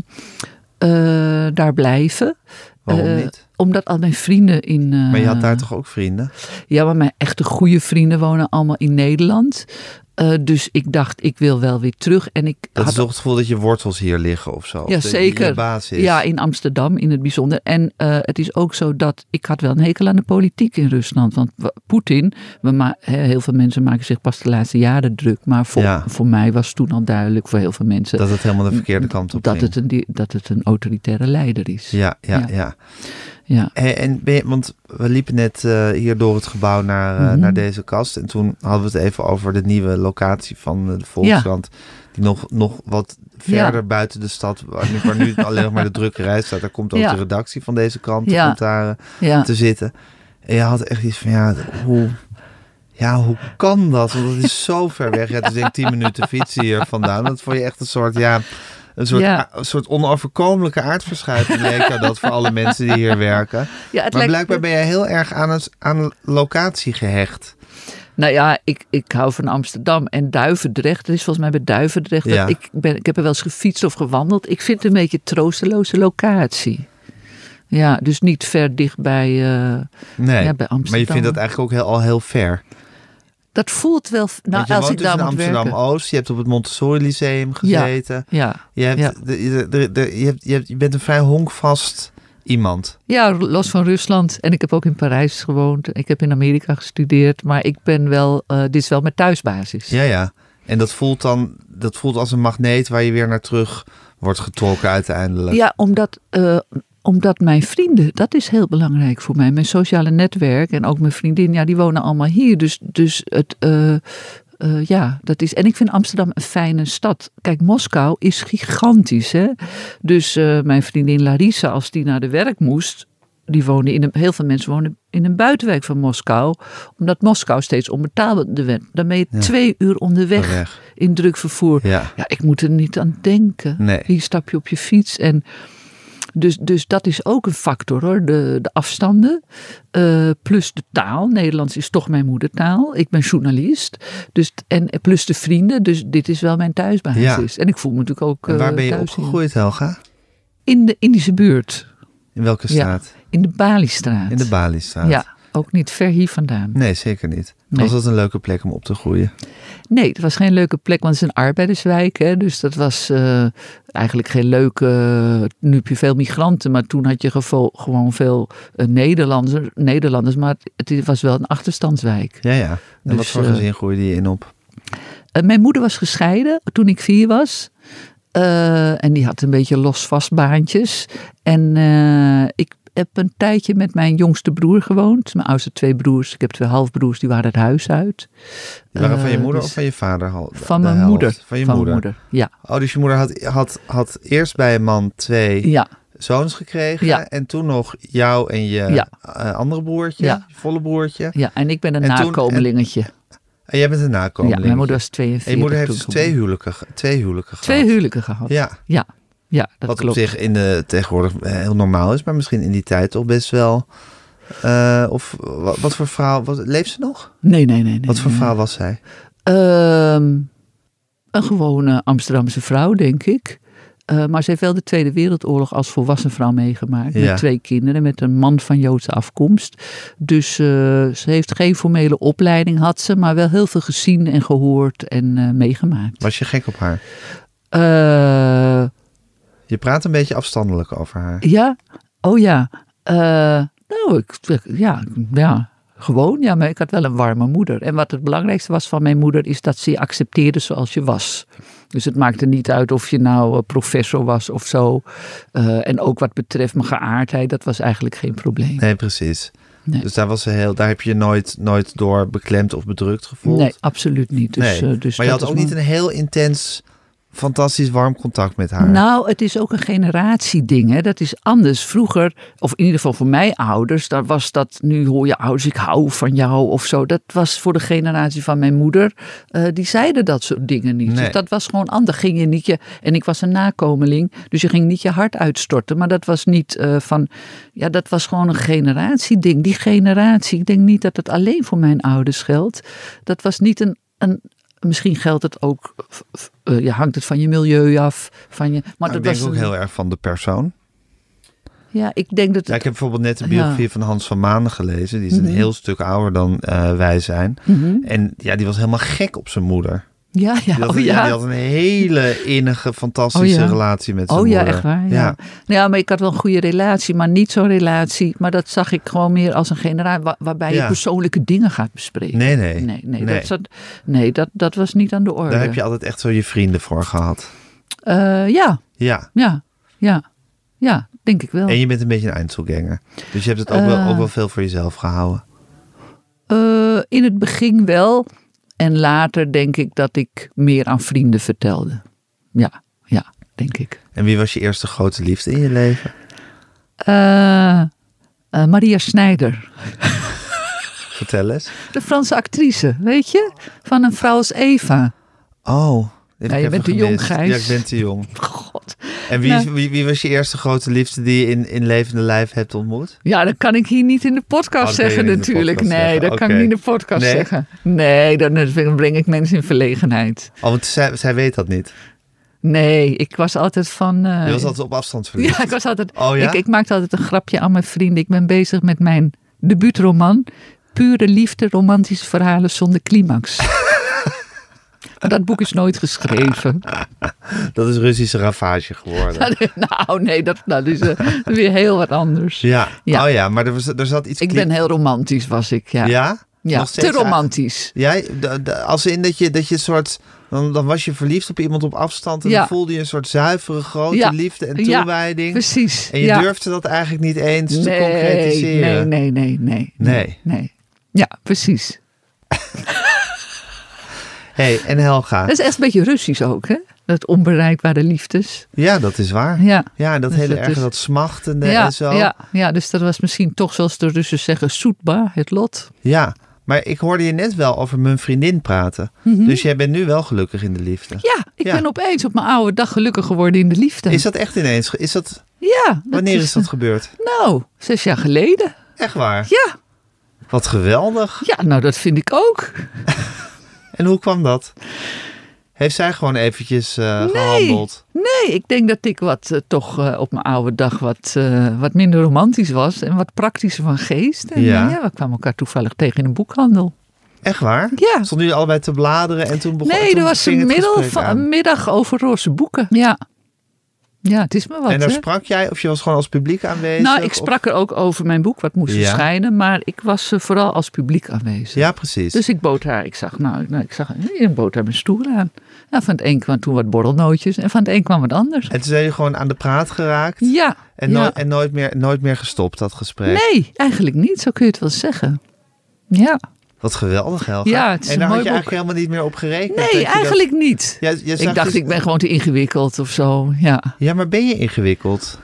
eh, daar blijven. waarom niet? Omdat al mijn vrienden in... Maar je had daar toch ook vrienden? ja, maar mijn echte goede vrienden wonen allemaal in Nederland. Eh, dus ik dacht, ik wil wel weer terug. En ik Dat had is toch het gevoel dat je wortels hier liggen of zo? Ja, zeker. Basis. Ja, in Amsterdam in het bijzonder. En eh, het is ook zo dat ik had wel een hekel aan de politiek in Rusland. Want wa- Poetin, we heel veel mensen maken zich pas de laatste jaren druk. Maar voor, Ja. voor mij was toen al duidelijk, voor heel veel mensen, Dat het helemaal de verkeerde kant op dat, ging. het een, dat het een autoritaire leider is. Ja, ja, Ja. ja. Ja. En ben je- want we liepen net eh, hier door het gebouw naar, eh, Mhm. naar deze kast. En toen hadden we het even over de nieuwe locatie van eh, de Volkskrant. Die nog, nog wat verder buiten de stad, waar nu, waar nu alleen nog maar de drukkerij staat. Daar komt ook Ja. de redactie van deze krant komt daar, te zitten. En je had echt iets van, ja, hoe, ja, hoe kan dat? Want het is zo ver weg. Ja, het is denk ik tien minuten fietsen hier vandaan. Dat vond je echt een soort, ja, Een soort, Ja. a- een soort onoverkomelijke aardverschuiving leek dat voor alle mensen die hier werken. Ja, het Maar lijkt- blijkbaar ben jij heel erg aan, het, aan locatie gehecht. Nou ja, ik, ik hou van Amsterdam en Duivendrecht. Er is volgens mij bij Duivendrecht. Ja. Ik, ben, ik heb er wel eens gefietst of gewandeld. Ik vind het een beetje een troosteloze locatie. Ja, dus niet ver dicht bij, eh, Nee, ja, bij Amsterdam. maar je vindt dat eigenlijk ook heel, al heel ver. Dat voelt wel... Nou, als woont ik dus daar in moet Amsterdam-Oost. Je hebt op het Montessori Lyceum gezeten. Ja, Je, hebt, Ja. de- de- de- de- je, hebt, je, hebt, je bent een vrij honkvast iemand. ja, los van Rusland. En ik heb ook in Parijs gewoond. Ik heb in Amerika gestudeerd. Maar ik ben wel... eh, dit is wel mijn thuisbasis. Ja, ja. En dat voelt dan dat voelt als een magneet waar je weer naar terug wordt getrokken uiteindelijk. Ja, omdat, eh, omdat mijn vrienden, dat is heel belangrijk voor mij. Mijn sociale netwerk en ook mijn vriendin, ja, die wonen allemaal hier. Dus, dus het, eh, eh, ja, dat is. En ik vind Amsterdam een fijne stad. Kijk, Moskou is gigantisch, hè. Dus eh, mijn vriendin Larissa, als die naar de werk moest. Die woonde in een, heel veel mensen wonen in een buitenwijk van Moskou. Omdat Moskou steeds onbetaalbaarder werd. Dan ben je Ja. twee uur onderweg Weg. in druk vervoer. Ja. Ja, ik moet er niet aan denken. Nee. Hier stap je op je fiets. En dus, dus dat is ook een factor hoor, de, de afstanden. Eh, plus de taal. Nederlands is toch mijn moedertaal. Ik ben journalist. Dus, en plus de vrienden. Dus dit is wel mijn thuisbasis. En ik voel me natuurlijk ook. En waar eh, ben je opgegroeid, Helga? In, de Indische buurt. In welke Ja. straat? In de Baliestraat. In de Baliestraat. Ja, ook niet ver hier vandaan. Nee, zeker niet. Nee. Was dat een leuke plek om op te groeien? Nee, het was geen leuke plek, want het is een arbeiderswijk. Hè, dus dat was eh, eigenlijk geen leuke. Nu heb je veel migranten, maar toen had je gewoon veel eh, Nederlanders, Nederlanders. Maar het, was wel een achterstandswijk. Ja, ja. En wat Dus, voor eh, gezin groeide je in op? Mijn moeder was gescheiden toen ik vier was. En die had een beetje los vast baantjes. En ik heb een tijdje met mijn jongste broer gewoond. Mijn oudste twee broers. Ik heb twee halfbroers, die waren het huis uit. Die waren van je Eh, moeder dus of van je vader? Van mijn helft? moeder. Van je Van moeder. ja. Oh, dus je moeder had, had, had eerst bij een man twee Ja, zoons gekregen. Ja. En toen nog jou en je Ja. eh, andere broertje, je volle broertje. ja, en ik ben een En toen- nakomelingetje. En jij bent een nakomeling. Ja, mijn moeder was 42. En je moeder heeft dus twee huwelijken, twee huwelijken gehad. Twee huwelijken gehad. Ja, Ja, ja dat wat klopt. op zich in de, tegenwoordig eh, heel normaal is, maar misschien in die tijd toch best wel... eh, of wat, wat voor vrouw, wat, leeft ze nog? Nee, nee, nee. nee wat voor nee. vrouw was zij? Ehm, een gewone Amsterdamse vrouw, denk ik. Eh, maar ze heeft wel de Tweede Wereldoorlog als volwassen vrouw meegemaakt. Ja. Met twee kinderen, met een man van Joodse afkomst. Dus ze heeft geen formele opleiding, had ze, maar wel heel veel gezien en gehoord en meegemaakt. Was je gek op haar? Je praat een beetje afstandelijk over haar. ja, oh ja. Eh, nou, ik, ja, ja, gewoon. Ja, maar ik had wel een warme moeder. En wat het belangrijkste was van mijn moeder is dat ze je accepteerde zoals je was. Dus het maakte niet uit of je nou eh, professor was of zo. Eh, en ook wat betreft mijn geaardheid, dat was eigenlijk geen probleem. Nee, precies. Nee. Dus daar, was ze heel, daar heb je nooit, nooit door beklemd of bedrukt gevoeld. Nee, absoluut niet. Dus, Nee, dus maar je had ook niet een heel intens, fantastisch warm contact met haar. Nou, het is ook een generatieding. Hè? Dat is anders. Vroeger, of in ieder geval voor mij ouders, dan was dat, nu hoor je ouders, ik hou van jou of zo. Dat was voor de generatie van mijn moeder, eh, die zeiden dat soort dingen niet. Nee. Dus dat was gewoon anders. Ging je niet je, en ik was een nakomeling, dus je ging niet je hart uitstorten. Maar dat was niet eh, van, ja, dat was gewoon een generatieding. Die generatie, ik denk niet dat het alleen voor mijn ouders geldt. Dat was niet een, een Misschien geldt het ook, eh, ja, hangt het van je milieu af. Van je, maar Maar dat ik denk was ook een- heel erg van de persoon. ja, ik denk dat. Ja, ik heb bijvoorbeeld net de biografie van Hans van Manen gelezen. Die is Mhm. een heel stuk ouder dan eh, wij zijn. Mhm. En ja, die was helemaal gek op zijn moeder. Ja, ja, Die had, oh ja, ja. die had een hele innige, fantastische Oh ja. relatie met zijn Oh ja, moeder. echt waar. Ja. Ja. Nou ja, maar ik had wel een goede relatie, maar niet zo'n relatie. Maar dat zag ik gewoon meer als een generatie waar- waarbij Ja. je persoonlijke dingen gaat bespreken. Nee, nee. Nee, nee, Nee. Dat, zat, nee dat, dat was niet aan de orde. Daar heb je altijd echt zo je vrienden voor gehad. Eh, ja, Ja. ja, ja, ja, denk ik wel. En je bent een beetje een Einzelganger. Dus je hebt het ook, wel, Eh. ook wel veel voor jezelf gehouden. Eh, in het begin wel. En later denk ik dat ik meer aan vrienden vertelde. Ja, ja, denk ik. En wie was je eerste grote liefde in je leven? Eh, eh, Maria Snijder. Vertel eens. De Franse actrice, weet je? Van een vrouw als Eva. Oh. Ja, je bent te jong. Gijs. Ja, ik ben te jong. En wie, Nou. wie, wie was je eerste grote liefde die je in, in levende lijf hebt ontmoet? Ja, dat kan ik hier niet in de podcast Oh, zeggen natuurlijk. podcast nee, zeggen. dat kan ik niet in de podcast Nee? zeggen. Nee, dan dan breng ik mensen in verlegenheid. Oh, want zij, zij weet dat niet. Nee, ik was altijd van... eh, Je was altijd op afstand verliefd. Ja, ik was altijd... Oh ja? ik, ik maakte altijd een grapje aan mijn vrienden. Ik ben bezig met mijn debuutroman. Pure liefde, romantische verhalen zonder climax. maar dat boek is nooit geschreven. Dat is Russische ravage geworden. nou, nee, dat, dat is eh, weer heel wat anders. Ja. Ja. Oh ja, maar er, was, er zat iets... Ik ben heel romantisch, was ik. Ja, Ja? ja te romantisch. Ja, de- als in dat je, dat je een soort... Dan, dan was je verliefd op iemand op afstand en Ja. dan voelde je een soort zuivere, grote Ja. liefde en Ja, toewijding. Precies. en je ja. durfde dat eigenlijk niet eens te concretiseren. nee, nee, nee, nee. Nee. nee. Ja, precies. hey, en Helga. Dat is echt een beetje Russisch ook, hè? Dat onbereikbare liefdes. Ja, dat is waar. Ja. Ja, dat Dus hele dat erge, is- dat smachtende Ja, en zo. ja, ja, dus dat was misschien toch, zoals de Russen zeggen, soetba, het lot. Ja, maar ik hoorde je net wel over mijn vriendin praten. Dus jij bent nu wel gelukkig in de liefde. Mhm. Ja, ik Ja. ben opeens op mijn oude dag gelukkig geworden in de liefde. Is dat echt ineens? Is dat, ja. dat wanneer is dat gebeurd? Nou, zes jaar geleden. Echt waar? Ja, Wat geweldig. ja, nou dat vind ik ook. En hoe kwam dat? Heeft zij gewoon eventjes eh, Nee. gehandeld? Nee, ik denk dat ik wat eh, toch eh, op mijn oude dag wat, wat minder romantisch was en wat praktischer van geest. En Ja. ja, we kwamen elkaar toevallig tegen in een boekhandel. Echt waar? Ja. Stonden jullie allebei te bladeren en toen begon Nee, toen er was een, middel van, een middag over roze boeken. Ja. Ja, het is me wat. En daar sprak jij of je was gewoon als publiek aanwezig? Nou, ik of- sprak er ook over mijn boek, wat moest Ja. verschijnen. Maar ik was eh, vooral als publiek aanwezig. Ja, precies. Dus ik bood haar, ik zag, nou, nou ik zag, ik bood haar mijn stoel aan. Nou, van het een kwam toen wat borrelnootjes en van het een kwam wat anders. En toen zijn jullie gewoon aan de praat geraakt? Ja. En, ja. en nooit, meer, nooit meer gestopt, dat gesprek? Nee, eigenlijk niet, zo kun je het wel zeggen. Ja. Wat geweldig, Helga. Ja, het is en daar had je boek. eigenlijk helemaal niet meer op gerekend. dat Nee, dat- eigenlijk niet. Ja, Ik dacht, dus- ik ben gewoon te ingewikkeld of zo. Ja. Ja, maar ben je ingewikkeld?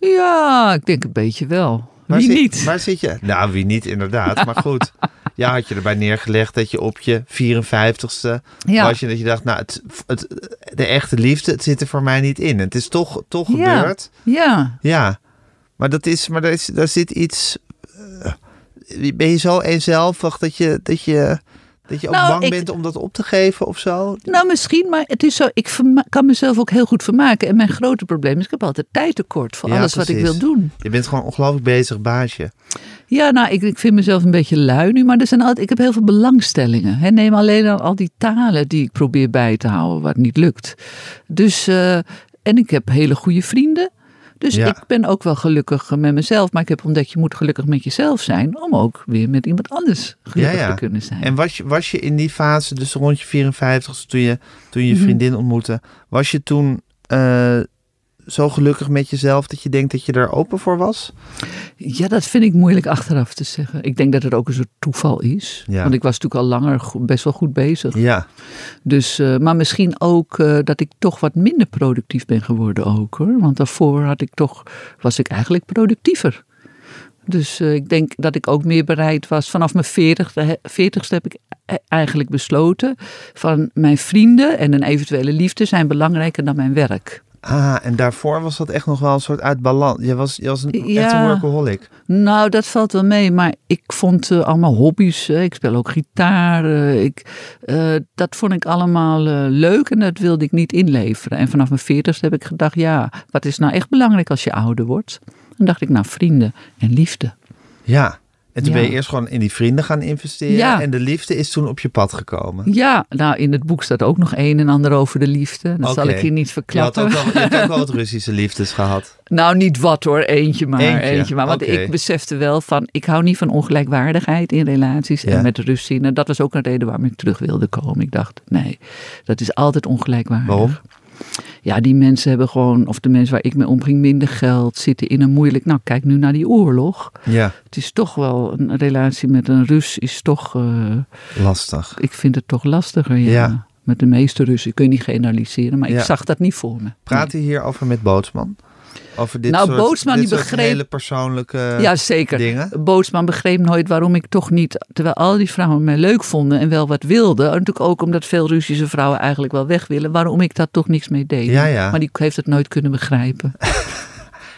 ja, ik denk een beetje wel. Waar Wie zit, niet? Waar zit je? Nou, wie niet, inderdaad. Maar goed. Ja, had je erbij neergelegd dat je op je 54ste Ja. was je dat je dacht, nou, het, het, de echte liefde, het zit er voor mij niet in. Het is toch, toch Ja. gebeurd. Ja. Ja, maar dat is, maar daar, is, daar zit iets. eh, ben je zo eenzelvig dat je, dat je, dat je ook Nou, bang ik- bent om dat op te geven of zo? Nou, misschien, maar het is zo. Ik verma- kan mezelf ook heel goed vermaken. En mijn grote probleem is, ik heb altijd tijd tekort voor Ja, alles wat ik wil doen. Je bent gewoon ongelooflijk bezig baasje. Ja, nou, ik, ik vind mezelf een beetje lui nu, maar er zijn altijd, ik heb heel veel belangstellingen. Hè. Neem alleen al, al die talen die ik probeer bij te houden, wat niet lukt. Dus, eh, en ik heb hele goede vrienden. Dus Ja. ik ben ook wel gelukkig met mezelf. Maar ik heb ontdekt, je moet gelukkig met jezelf zijn. Om ook weer met iemand anders gelukkig Ja, ja. te kunnen zijn. En was je, was je in die fase, dus rond je 54, toen je, toen je Mhm. vriendin ontmoette, was je toen eh, zo gelukkig met jezelf dat je denkt dat je daar open voor was? Ja, dat vind ik moeilijk achteraf te zeggen. Ik denk dat het ook een soort toeval is. Ja. Want ik was natuurlijk al langer best wel goed bezig. Ja, Dus, eh, maar misschien ook eh, dat ik toch wat minder productief ben geworden ook hoor. Want daarvoor had ik toch, was ik eigenlijk productiever. Dus eh, ik denk dat ik ook meer bereid was. Vanaf mijn 40, 40ste heb ik e- eigenlijk besloten van mijn vrienden en een eventuele liefde zijn belangrijker dan mijn werk. Ah, en daarvoor was dat echt nog wel een soort uit balans. Je was, je was een, echt een Ja. workaholic. Nou, dat valt wel mee, maar ik vond eh, allemaal hobby's. hè. Ik speel ook gitaar. eh, ik, eh, dat vond ik allemaal leuk en dat wilde ik niet inleveren. En vanaf mijn veertigste heb ik gedacht, ja, wat is nou echt belangrijk als je ouder wordt? Dan dacht ik, nou, vrienden en liefde. Ja, en toen Ja. ben je eerst gewoon in die vrienden gaan investeren. Ja. En de liefde is toen op je pad gekomen. Ja, nou, in het boek staat ook nog een en ander over de liefde. Dat zal ik hier niet Je, had verklappen. ook wel, je hebt ook wel wat Russische liefdes gehad. Nou, niet wat hoor, eentje maar. Eentje, Eentje, maar. Want ik besefte wel van, ik hou niet van ongelijkwaardigheid in relaties Ja. en met Russen. En dat was ook een reden waarom ik terug wilde komen. Ik dacht, nee, dat is altijd ongelijkwaardig. Waarom? Ja, die mensen hebben gewoon, of de mensen waar ik mee omging, minder geld, zitten in een moeilijk... Nou, kijk nu naar die oorlog. Ja, Het is toch wel, een relatie met een Rus is toch, eh, lastig. ik vind het toch lastiger, ja. Ja. Met de meeste Russen, kun je niet generaliseren, maar Ja. ik zag dat niet voor me. Praat je hierover met Bootsman? Over dit Nou, soort, Bootsma, dit die soort begreep- hele persoonlijke ja, zeker. dingen? Bootsman begreep nooit waarom ik toch niet, terwijl al die vrouwen mij leuk vonden en wel wat wilden. En natuurlijk ook omdat veel Russische vrouwen eigenlijk wel weg willen, waarom ik daar toch niks mee deed. Ja, ja. Maar die heeft het nooit kunnen begrijpen.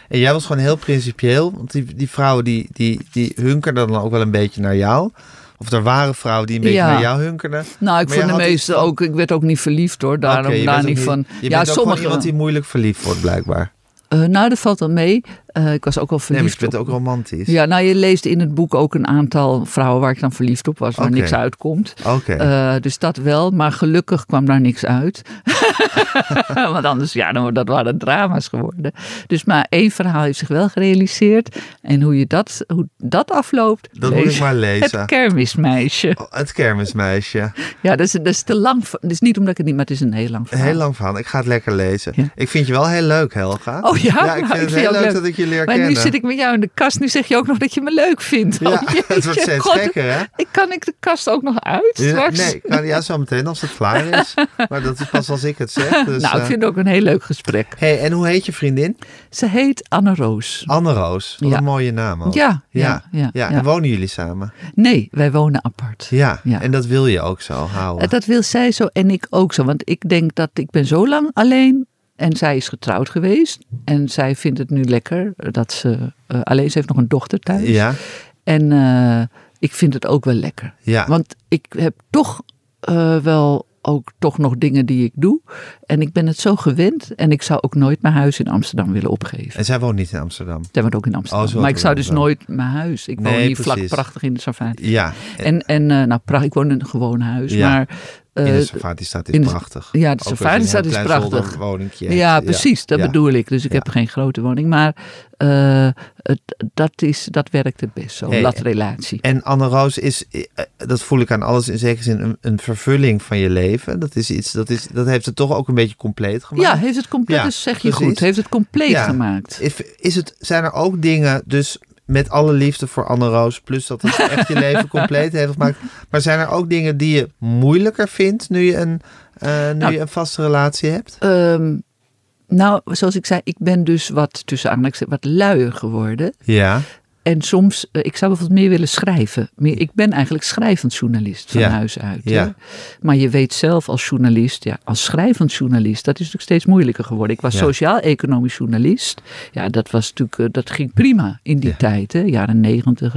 En jij was gewoon heel principieel, want die, die vrouwen die, die, die hunkerden dan ook wel een beetje naar jou. Of er waren vrouwen die een beetje Ja. naar jou hunkerden. Nou, ik Maar vond de meeste iets ook, ik werd ook niet verliefd hoor, daarom daar niet van. Je ja, bent ook gewoon sommige. iemand die moeilijk verliefd wordt, blijkbaar. Eh, nou, dat valt wel mee. Eh, ik was ook wel Nee, maar verliefd je bent op- ook romantisch. Ja, nou, je leest in het boek ook een aantal vrouwen waar ik dan verliefd op was, waar niks uitkomt. Oké. Eh, dus dat wel, maar gelukkig kwam daar niks uit. Want anders, ja, dan, dat waren drama's geworden. Dus maar één verhaal heeft zich wel gerealiseerd. En hoe, je dat, hoe dat afloopt, dat moet ik maar lezen. het kermismeisje. Oh, Het kermismeisje. Ja, dat is, dat is te lang. Dat is niet omdat ik het niet, maar het is een heel lang Een verhaal. heel lang verhaal. Ik ga het lekker lezen. Ja. Ik vind je wel heel leuk, Helga. Oh ja? Ja, ik Nou, vind het je heel leuk dat ik je leer Maar kennen. nu zit ik met jou in de kast. Nu zeg je ook nog dat je me leuk vindt. Ja, Oh, het wordt steeds God, gekker, hè? Ik kan ik de kast ook nog uit Ja, nee, kan, ja, zo meteen als het klaar is. Maar dat is pas als ik het zeg. Dus, nou, ik eh, vind het ook een heel leuk gesprek. hey, en hoe heet je vriendin? Ze heet Anne Roos. Anne Roos. Wat Ja. een mooie naam ook. Ja, Ja, ja, ja. En wonen jullie samen? Nee, wij wonen apart. Ja. Ja. En dat wil je ook zo houden? Eh, Dat wil zij zo en ik ook zo. Want ik denk dat ik ben zo lang alleen. En zij is getrouwd geweest. En zij vindt het nu lekker dat ze eh, alleen... Ze heeft nog een dochter thuis. Ja, En eh, ik vind het ook wel lekker. ja. Want ik heb toch eh, wel ook toch nog dingen die ik doe. En ik ben het zo gewend. En ik zou ook nooit mijn huis in Amsterdam willen opgeven. En zij woont niet in Amsterdam? Zij woont ook in Amsterdam. Oh, maar ik zou dus nooit mijn huis. Ik woon hier vlak prachtig in de Safari. Ja. En, en nou, pra- ik woon in een gewoon huis. Ja. Maar in eh, de staat is de- prachtig. ja, de heel is prachtig. ja, precies. Dat Ja. bedoel ik. Dus ik Ja. heb geen grote woning. Maar eh, het, dat, is, dat werkt het best, zo'n Hey, latrelatie. En Anne Roos is, eh, dat voel ik aan alles in zekere zin, een, een vervulling van je leven. Dat, is iets, dat, is, dat heeft het toch ook een beetje compleet gemaakt. Ja, heeft het compleet, Ja, dus zeg je precies. goed, heeft het compleet gemaakt. Is, is het, zijn er ook dingen, dus met alle liefde voor Anne Roos, plus dat het echt je leven compleet heeft gemaakt. Maar zijn er ook dingen die je moeilijker vindt nu je een, eh, nu Nou, je een vaste relatie hebt? Ehm, nou, zoals ik zei, ik ben dus wat tussen aanhalingstekens wat luier geworden. Ja, En soms, eh, ik zou bijvoorbeeld meer willen schrijven. Meer, ik ben eigenlijk schrijvend journalist van Ja. huis uit. Ja. hè. Maar je weet zelf als journalist, ja, als schrijvend journalist, dat is natuurlijk steeds moeilijker geworden. Ik was Ja. sociaal-economisch journalist. Ja, dat was natuurlijk, eh, dat ging prima in die tijd, hè, jaren negentig.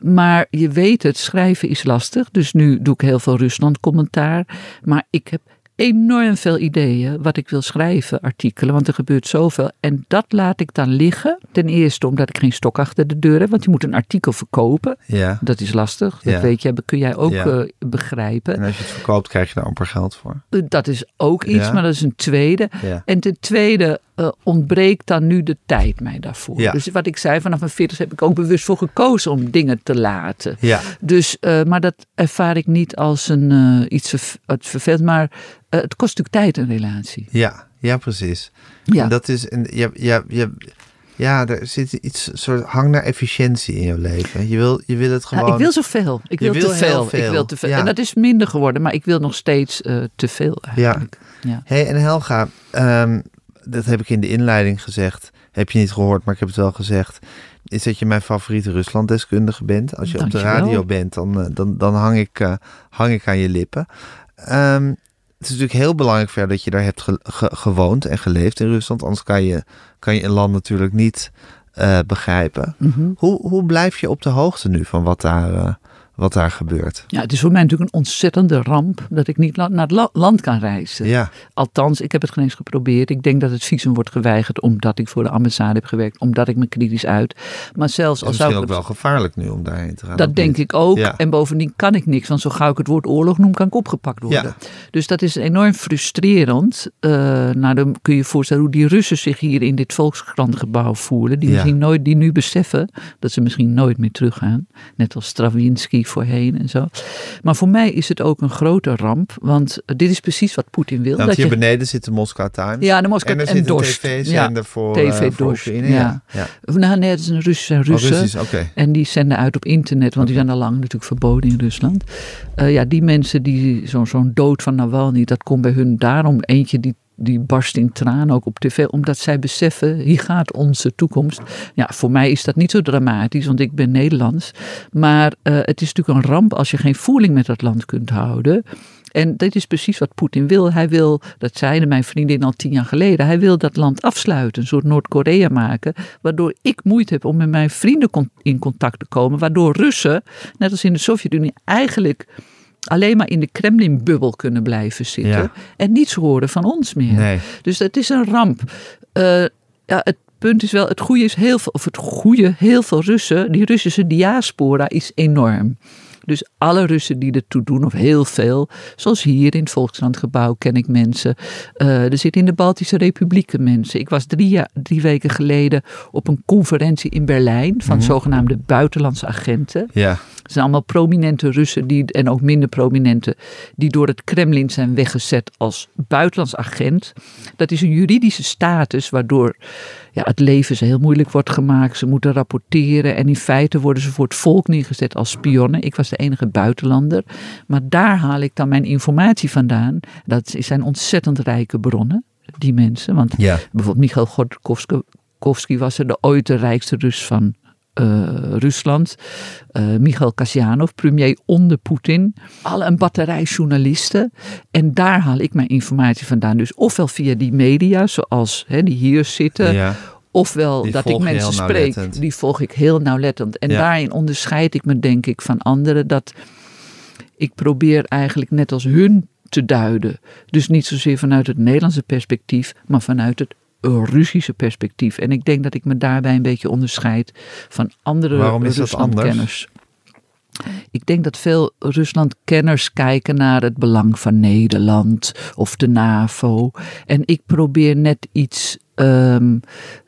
Maar je weet het, schrijven is lastig. Dus nu doe ik heel veel Rusland-commentaar. Maar ik heb enorm veel ideeën wat ik wil schrijven, artikelen, want er gebeurt zoveel. En dat laat ik dan liggen. Ten eerste omdat ik geen stok achter de deur heb, want je moet een artikel verkopen. ja. Dat is lastig, dat Ja. weet jij, kun jij ook Ja. eh, begrijpen. En als je het verkoopt, krijg je er amper geld voor. Eh, Dat is ook iets, Ja. maar dat is een tweede. En ten tweede eh, ontbreekt dan nu de tijd mij daarvoor. Ja. Dus wat ik zei, vanaf mijn 40 heb ik ook bewust voor gekozen om dingen te laten. Ja, Dus, maar dat ervaar ik niet als een, iets het vervelend, maar het kost natuurlijk tijd een relatie. ja, ja, precies. Ja. En dat is, en je, je, je, ja, er zit iets soort hang naar efficiëntie in je leven. Je wil, je wil het Ja, gewoon. ik wil zoveel. Ik wil, wil te veel. veel. Ik wil te veel. Ja. En dat is minder geworden, maar ik wil nog steeds eh, te veel eigenlijk. Ja. hey, en Helga, ehm, dat heb ik in de inleiding gezegd. Heb je niet gehoord, maar ik heb het wel gezegd. Is dat je mijn favoriete Ruslanddeskundige bent. Als je op de radio bent, dan, eh, dan, dan hang, ik, eh, hang ik aan je lippen. Ehm, het is natuurlijk heel belangrijk voor jou dat je daar hebt ge- ge- gewoond en geleefd in Rusland. Anders kan je, kan je een land natuurlijk niet eh, begrijpen. Mhm. Hoe, hoe blijf je op de hoogte nu van wat daar, eh, wat daar gebeurt? Ja, het is voor mij natuurlijk een ontzettende ramp dat ik niet naar het la- land kan reizen. Ja, Althans, ik heb het geen eens geprobeerd. Ik denk dat het visum wordt geweigerd omdat ik voor de ambassade heb gewerkt, omdat ik me kritisch uit. Maar zelfs het als is zou misschien ik ook het- wel gevaarlijk nu om daarheen te gaan. Dat denk ik ook. Ja. En bovendien kan ik niks, want zo gauw ik het woord oorlog noem, kan ik opgepakt worden. Ja. Dus dat is enorm frustrerend. Eh, nou, dan kun je je voorstellen hoe die Russen zich hier in dit volkskrantengebouw voelen. Die, misschien nooit, die nu beseffen dat ze misschien nooit meer teruggaan. Net als Stravinsky voorheen en zo. Maar voor mij is het ook een grote ramp. Want eh, dit is precies wat Poetin wil. Want dat hier je, beneden zit de Moskou Times. ja, de Moskou en er en zit een tv-zender voor, TV eh, voor Dost, Oekraïne. ja. Ja. Ja. Nou, nee, is een Russen zijn Oh, Russen. Russisch, oké. En die zenden uit op internet, want die zijn al lang natuurlijk verboden in Rusland. Eh, ja, die mensen, die zo'n zo'n dood van Nawalny, dat komt bij hun daarom. Eentje die die barst in tranen ook op tv, omdat zij beseffen, hier gaat onze toekomst. Ja, voor mij is dat niet zo dramatisch, want ik ben Nederlands. Maar uh, het is natuurlijk een ramp als je geen voeling met dat land kunt houden. En dit is precies wat Poetin wil. Hij wil, dat zeiden mijn vriendin al tien jaar geleden, hij wil dat land afsluiten, een soort Noord-Korea maken, waardoor ik moeite heb om met mijn vrienden in contact te komen, waardoor Russen, net als in de Sovjet-Unie, eigenlijk alleen maar in de Kremlin-bubbel kunnen blijven zitten en niets horen van ons meer. Nee. Dus dat is een ramp. Uh, ja, het punt is wel, het goede is heel veel, of het goede, heel veel Russen, die Russische diaspora is enorm. Dus alle Russen die ertoe doen, of heel veel, zoals hier in het Volkskrantgebouw ken ik mensen. Uh, er zitten in de Baltische Republieken mensen. Ik was drie, jaar, drie weken geleden op een conferentie in Berlijn van mhm. zogenaamde buitenlandse agenten. Ja. Het zijn allemaal prominente Russen die, en ook minder prominente die door het Kremlin zijn weggezet als buitenlands agent. Dat is een juridische status waardoor ja, het leven ze heel moeilijk wordt gemaakt. Ze moeten rapporteren en in feite worden ze voor het volk neergezet als spionnen. Ik was de enige buitenlander. Maar daar haal ik dan mijn informatie vandaan. Dat zijn ontzettend rijke bronnen, die mensen. Want ja. bijvoorbeeld Michael Godkowski was er de ooit de rijkste Rus van uh, Rusland. Uh, Michail Kasjanov, premier onder Poetin. Alle een batterij journalisten. En daar haal ik mijn informatie vandaan. Dus ofwel via die media, zoals hè, die hier zitten. Ja. Ofwel dat ik mensen spreek, die volg ik heel nauwlettend. En daarin onderscheid ik me denk ik van anderen. Dat ik probeer eigenlijk net als hun te duiden. Dus niet zozeer vanuit het Nederlandse perspectief, maar vanuit het Russische perspectief. En ik denk dat ik me daarbij een beetje onderscheid van andere Ruslandkenners. Ik denk dat veel Ruslandkenners kijken naar het belang van Nederland of de NAVO. En ik probeer net iets. Um,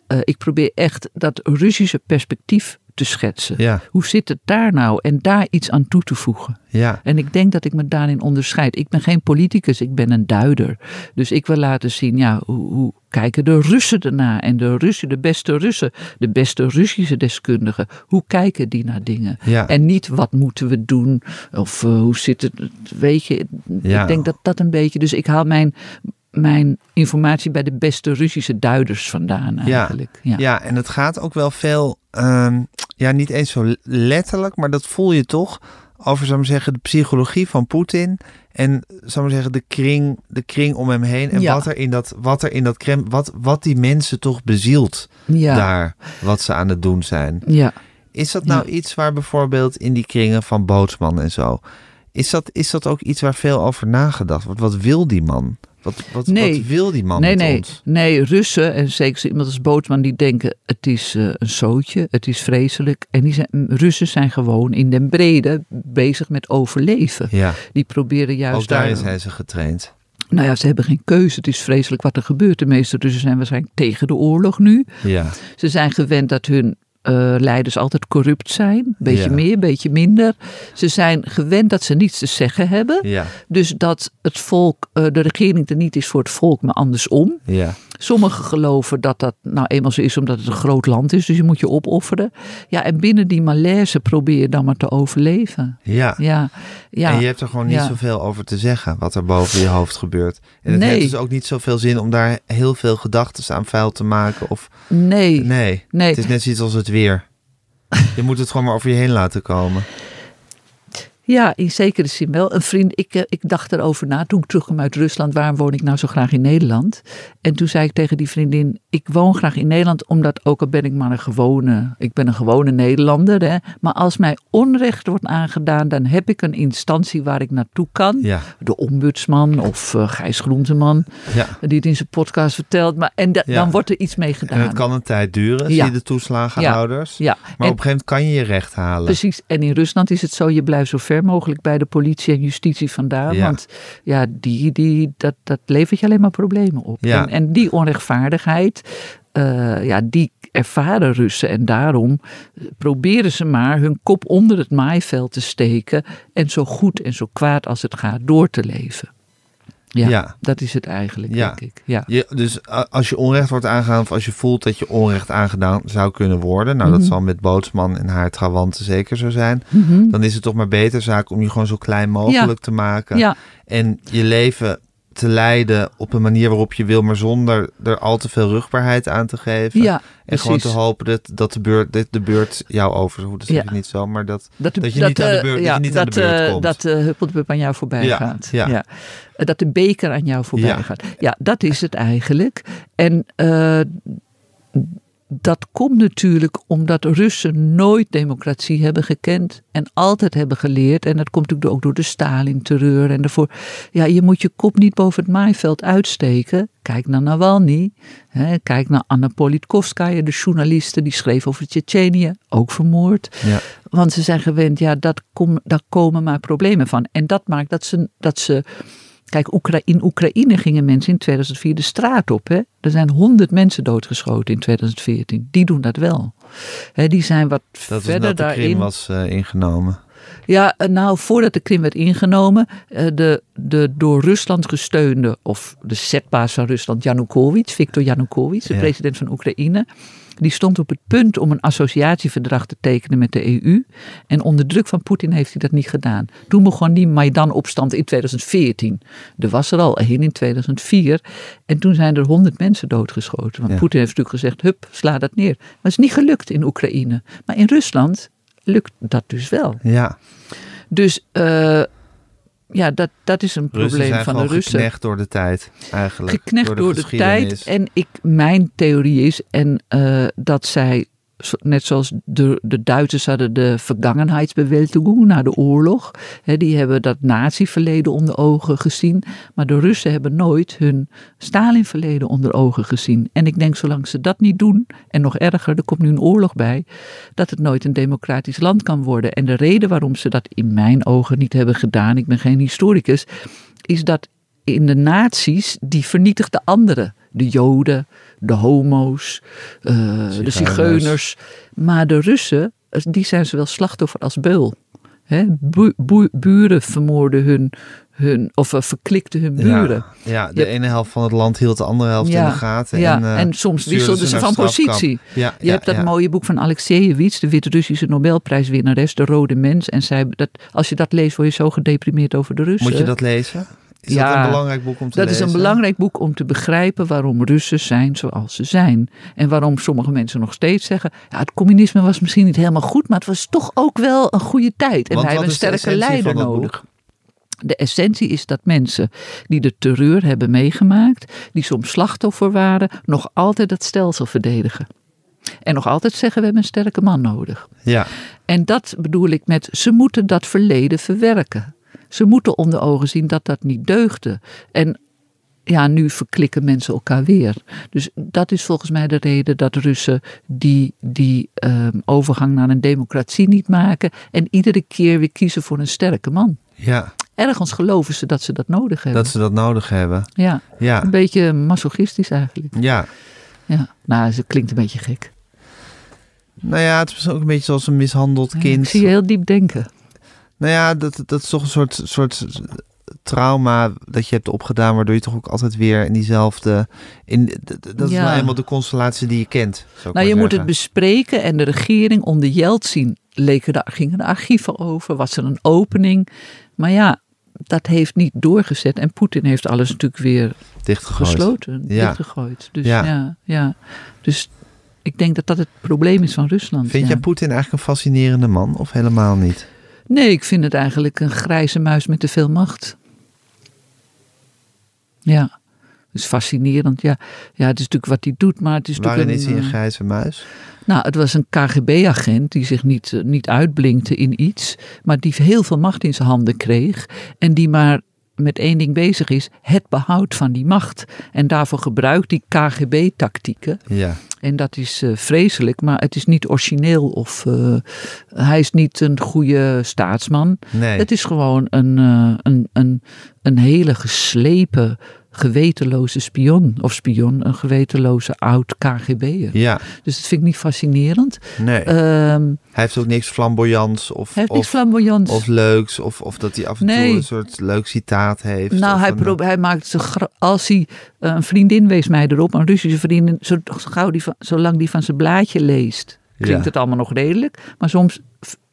uh, ik probeer echt dat Russische perspectief te schetsen. Ja. Hoe zit het daar nou? En daar iets aan toe te voegen. Ja. En ik denk dat ik me daarin onderscheid. Ik ben geen politicus, ik ben een duider. Dus ik wil laten zien, ja, hoe, hoe kijken de Russen ernaar? En de Russen, de beste Russen, de beste Russische deskundigen, hoe kijken die naar dingen? Ja. En niet wat moeten we doen? Of uh, hoe zit het? Weet je, ja. ik denk dat dat een beetje. Dus ik haal mijn mijn informatie bij de beste Russische duiders vandaan eigenlijk. Ja, ja. ja en het gaat ook wel veel, uh, ja niet eens zo letterlijk, maar dat voel je toch over, zou ik zeggen, de psychologie van Poetin en, zou ik zeggen, de kring, de kring om hem heen en ja. wat er in dat, wat er in dat krem, wat, wat die mensen toch bezielt ja. daar, wat ze aan het doen zijn. Ja. Is dat nou iets waar bijvoorbeeld in die kringen van Bootsman en zo, is dat, is dat ook iets waar veel over nagedacht wordt? Wat wil die man? Wat, wat, nee. wat wil die man nee, nee. ons? Nee, Russen en zeker iemand als Bootman die denken het is uh, een zootje, het is vreselijk. En die zijn, Russen zijn gewoon in den brede bezig met overleven. Ja. Die proberen juist Ook daarin zijn ze getraind. Nou ja, ze hebben geen keuze. Het is vreselijk wat er gebeurt. De meeste Russen zijn waarschijnlijk tegen de oorlog nu. Ja. Ze zijn gewend dat hun uh, leiders altijd corrupt zijn. Beetje Ja. meer, beetje minder. Ze zijn gewend dat ze niets te zeggen hebben. Ja, Dus dat het volk, uh, de regering er niet is voor het volk, maar andersom. ja, Sommigen geloven dat dat nou eenmaal zo is omdat het een groot land is. Dus je moet je opofferen. Ja, en binnen die malaise probeer je dan maar te overleven. ja. Ja, ja. En je hebt er gewoon niet Ja. zoveel over te zeggen wat er boven je hoofd gebeurt. En het Nee. heeft dus ook niet zoveel zin om daar heel veel gedachten aan vuil te maken. Of Nee, nee, nee. het is net zoiets als het weer. Je moet het gewoon maar over je heen laten komen. Ja, in zekere zin wel. Een vriend, ik, eh, ik dacht erover na toen ik terugkwam uit Rusland. Waarom woon ik nou zo graag in Nederland? En toen zei ik tegen die vriendin, ik woon graag in Nederland omdat ook al ben ik maar een gewone, ik ben een gewone Nederlander. Hè, maar als mij onrecht wordt aangedaan, dan heb ik een instantie waar ik naartoe kan. Ja, De ombudsman of eh, Gijs Groenteman, ja. die het in zijn podcast vertelt. Maar, en da- Ja. dan wordt er iets mee En gedaan. het kan een tijd duren, zie je de toeslagenhouders. Ja, Maar en- op een gegeven moment kan je je recht halen. Precies, en in Rusland is het zo, je blijft zo ver mogelijk bij de politie en justitie vandaan. Ja. Want ja, die, die, dat, dat levert je alleen maar problemen op. Ja. En, en die onrechtvaardigheid, eh, ja, die ervaren Russen. En daarom proberen ze maar hun kop onder het maaiveld te steken. En zo goed en zo kwaad als het gaat door te leven. Ja, Ja. dat is het eigenlijk, Ja. denk ik. Ja. Je, dus als je onrecht wordt aangedaan of als je voelt dat je onrecht aangedaan zou kunnen worden, nou Mhm. dat zal met Bootsman en haar trawanten zeker zo zijn, Mhm. dan is het toch maar beter zaak om je gewoon zo klein mogelijk te maken ja, en je leven te leiden op een manier waarop je wil, maar zonder er al te veel rugbaarheid aan te geven. Ja, en precies. gewoon te hopen dat, dat de, beurt, de beurt jou over, dat zeg Ja. ik niet zo, maar dat, Dat, de- Dat je niet aan de eh, beurt- dat je niet aan de dat, beurt eh, komt. Dat de huppeldepup aan jou voorbij Ja, gaat. ja. Eh, Dat de beker aan jou voorbij Ja. gaat. Ja, dat is het eigenlijk. En eh, dat komt natuurlijk omdat Russen nooit democratie hebben gekend en altijd hebben geleerd. En dat komt natuurlijk ook door de Stalin-terreur en ervoor. Ja, je moet je kop niet boven het maaiveld uitsteken. Kijk naar Navalny. Hè, kijk naar Anna Politkovskaya, de journaliste die schreef over Tsjetsjenië, ook vermoord. ja. Want ze zijn gewend, ja, dat kom, daar komen maar problemen van. En dat maakt dat ze. Dat ze kijk, Oekra in Oekraïne gingen mensen in 2004 de straat op. Hè? Er zijn honderd mensen doodgeschoten in 2014. Die doen dat wel. Hè, die zijn wat dat verder dat de Krim daarin. was eh, ingenomen. Ja, eh, nou, voordat de Krim werd ingenomen, eh, de, de door Rusland gesteunde, of de zetbaas van Rusland, Yanukovych, Viktor Yanukovych, de Ja. president van Oekraïne, die stond op het punt om een associatieverdrag te tekenen met de EU. En onder druk van Poetin heeft hij dat niet gedaan. Toen begon die Maidan-opstand in 2014. Er was er al een in 2004. En toen zijn er honderd mensen doodgeschoten. Want Ja. Poetin heeft natuurlijk gezegd, hup, sla dat neer. Maar het is niet gelukt in Oekraïne. Maar in Rusland lukt dat dus wel. Ja, Dus eh, ja, dat, dat is een Russen probleem van de Russen. geknecht door de tijd, eigenlijk. Geknecht door de, tijd. geschiedenis. En ik, mijn theorie is en, eh, dat zij, net zoals de, de Duitsers hadden de Vergangenheidsbewältigung na de oorlog. Die hebben dat nazi-verleden onder ogen gezien. Maar de Russen hebben nooit hun Stalin-verleden onder ogen gezien. En ik denk, zolang ze dat niet doen, en nog erger, er komt nu een oorlog bij, dat het nooit een democratisch land kan worden. En de reden waarom ze dat in mijn ogen niet hebben gedaan, ik ben geen historicus, is dat in de nazi's, die vernietigden anderen. De Joden, de homo's, eh, de Zigeuners. Maar de Russen, die zijn zowel slachtoffer als beul. Hè, bu- bu- buren vermoorden hun, hun of eh, verklikten hun buren. Ja, ja, de ene helft van het land hield de andere helft Ja, in de gaten. ja, en, eh, en soms wisselden ze van positie. Je hebt dat mooie boek van Alexejewicz, de Wit-Russische Nobelprijswinnares, De Rode Mens. En zij, dat, als je dat leest, word je zo gedeprimeerd over de Russen. Moet je dat lezen? Is Ja, dat een belangrijk boek om te Dat lezen? is een belangrijk boek om te begrijpen waarom Russen zijn zoals ze zijn. En waarom sommige mensen nog steeds zeggen: ja, het communisme was misschien niet helemaal goed, maar het was toch ook wel een goede tijd. En wij hebben een sterke leider dat nodig. De essentie is dat mensen die de terreur hebben meegemaakt, die soms slachtoffer waren, nog altijd dat stelsel verdedigen. En nog altijd zeggen: we hebben een sterke man nodig. Ja, En dat bedoel ik met ze moeten dat verleden verwerken. Ze moeten onder ogen zien dat dat niet deugde. En ja, nu verklikken mensen elkaar weer. Dus dat is volgens mij de reden dat Russen die, die ehm, overgang naar een democratie niet maken. En iedere keer weer kiezen voor een sterke man. ja, Ergens geloven ze dat ze dat nodig hebben. dat ze dat nodig hebben. Ja, Ja, een beetje masochistisch eigenlijk. ja. Ja, nou, ze klinkt een beetje gek. Nou ja, het is ook een beetje zoals een mishandeld Ja, kind. Ik zie je heel diep denken. Nou ja, dat, dat is toch een soort, soort trauma dat je hebt opgedaan, waardoor je toch ook altijd weer in diezelfde. In, dat is Ja. nou eenmaal de constellatie die je kent. Nou, je moet het bespreken en de regering onder Jeltsin leken de, gingen de archieven over, was er een opening. Maar ja, dat heeft niet doorgezet en Poetin heeft alles natuurlijk weer dichtgegooid. gesloten, Ja. dichtgegooid. Dus Ja. ja. Ja, Dus ik denk dat dat het probleem is van Rusland. Vind jij Poetin eigenlijk een fascinerende man of helemaal niet? Nee, ik vind het eigenlijk een grijze muis met te veel macht. Ja, dus fascinerend. Ja, ja het is natuurlijk wat hij doet, maar het is Waarin natuurlijk is hij een eh, grijze muis? Nou, het was een KGB-agent die zich niet, eh, niet uitblinkte in iets, maar die heel veel macht in zijn handen kreeg en die maar met één ding bezig is, het behoud van die macht. En daarvoor gebruikt die KGB-tactieken. Ja, En dat is eh, vreselijk, maar het is niet origineel of eh, hij is niet een goede staatsman. nee. Het is gewoon een, eh, een, een, een hele geslepen, gewetenloze spion. Of spion, een gewetenloze oud KGB'er. Ja, Dus dat vind ik niet fascinerend. nee. Ehm, hij heeft ook niks flamboyants of, heeft niks of, flamboyants. of leuks. Of, of dat hij af en Nee. toe een soort leuk citaat heeft. nou, hij, een- hij maakt gra- als hij eh, een vriendin wees mij erop, een Russische vriendin, zo, gauw die van, zolang die van zijn blaadje leest, klinkt Ja. het allemaal nog redelijk. Maar soms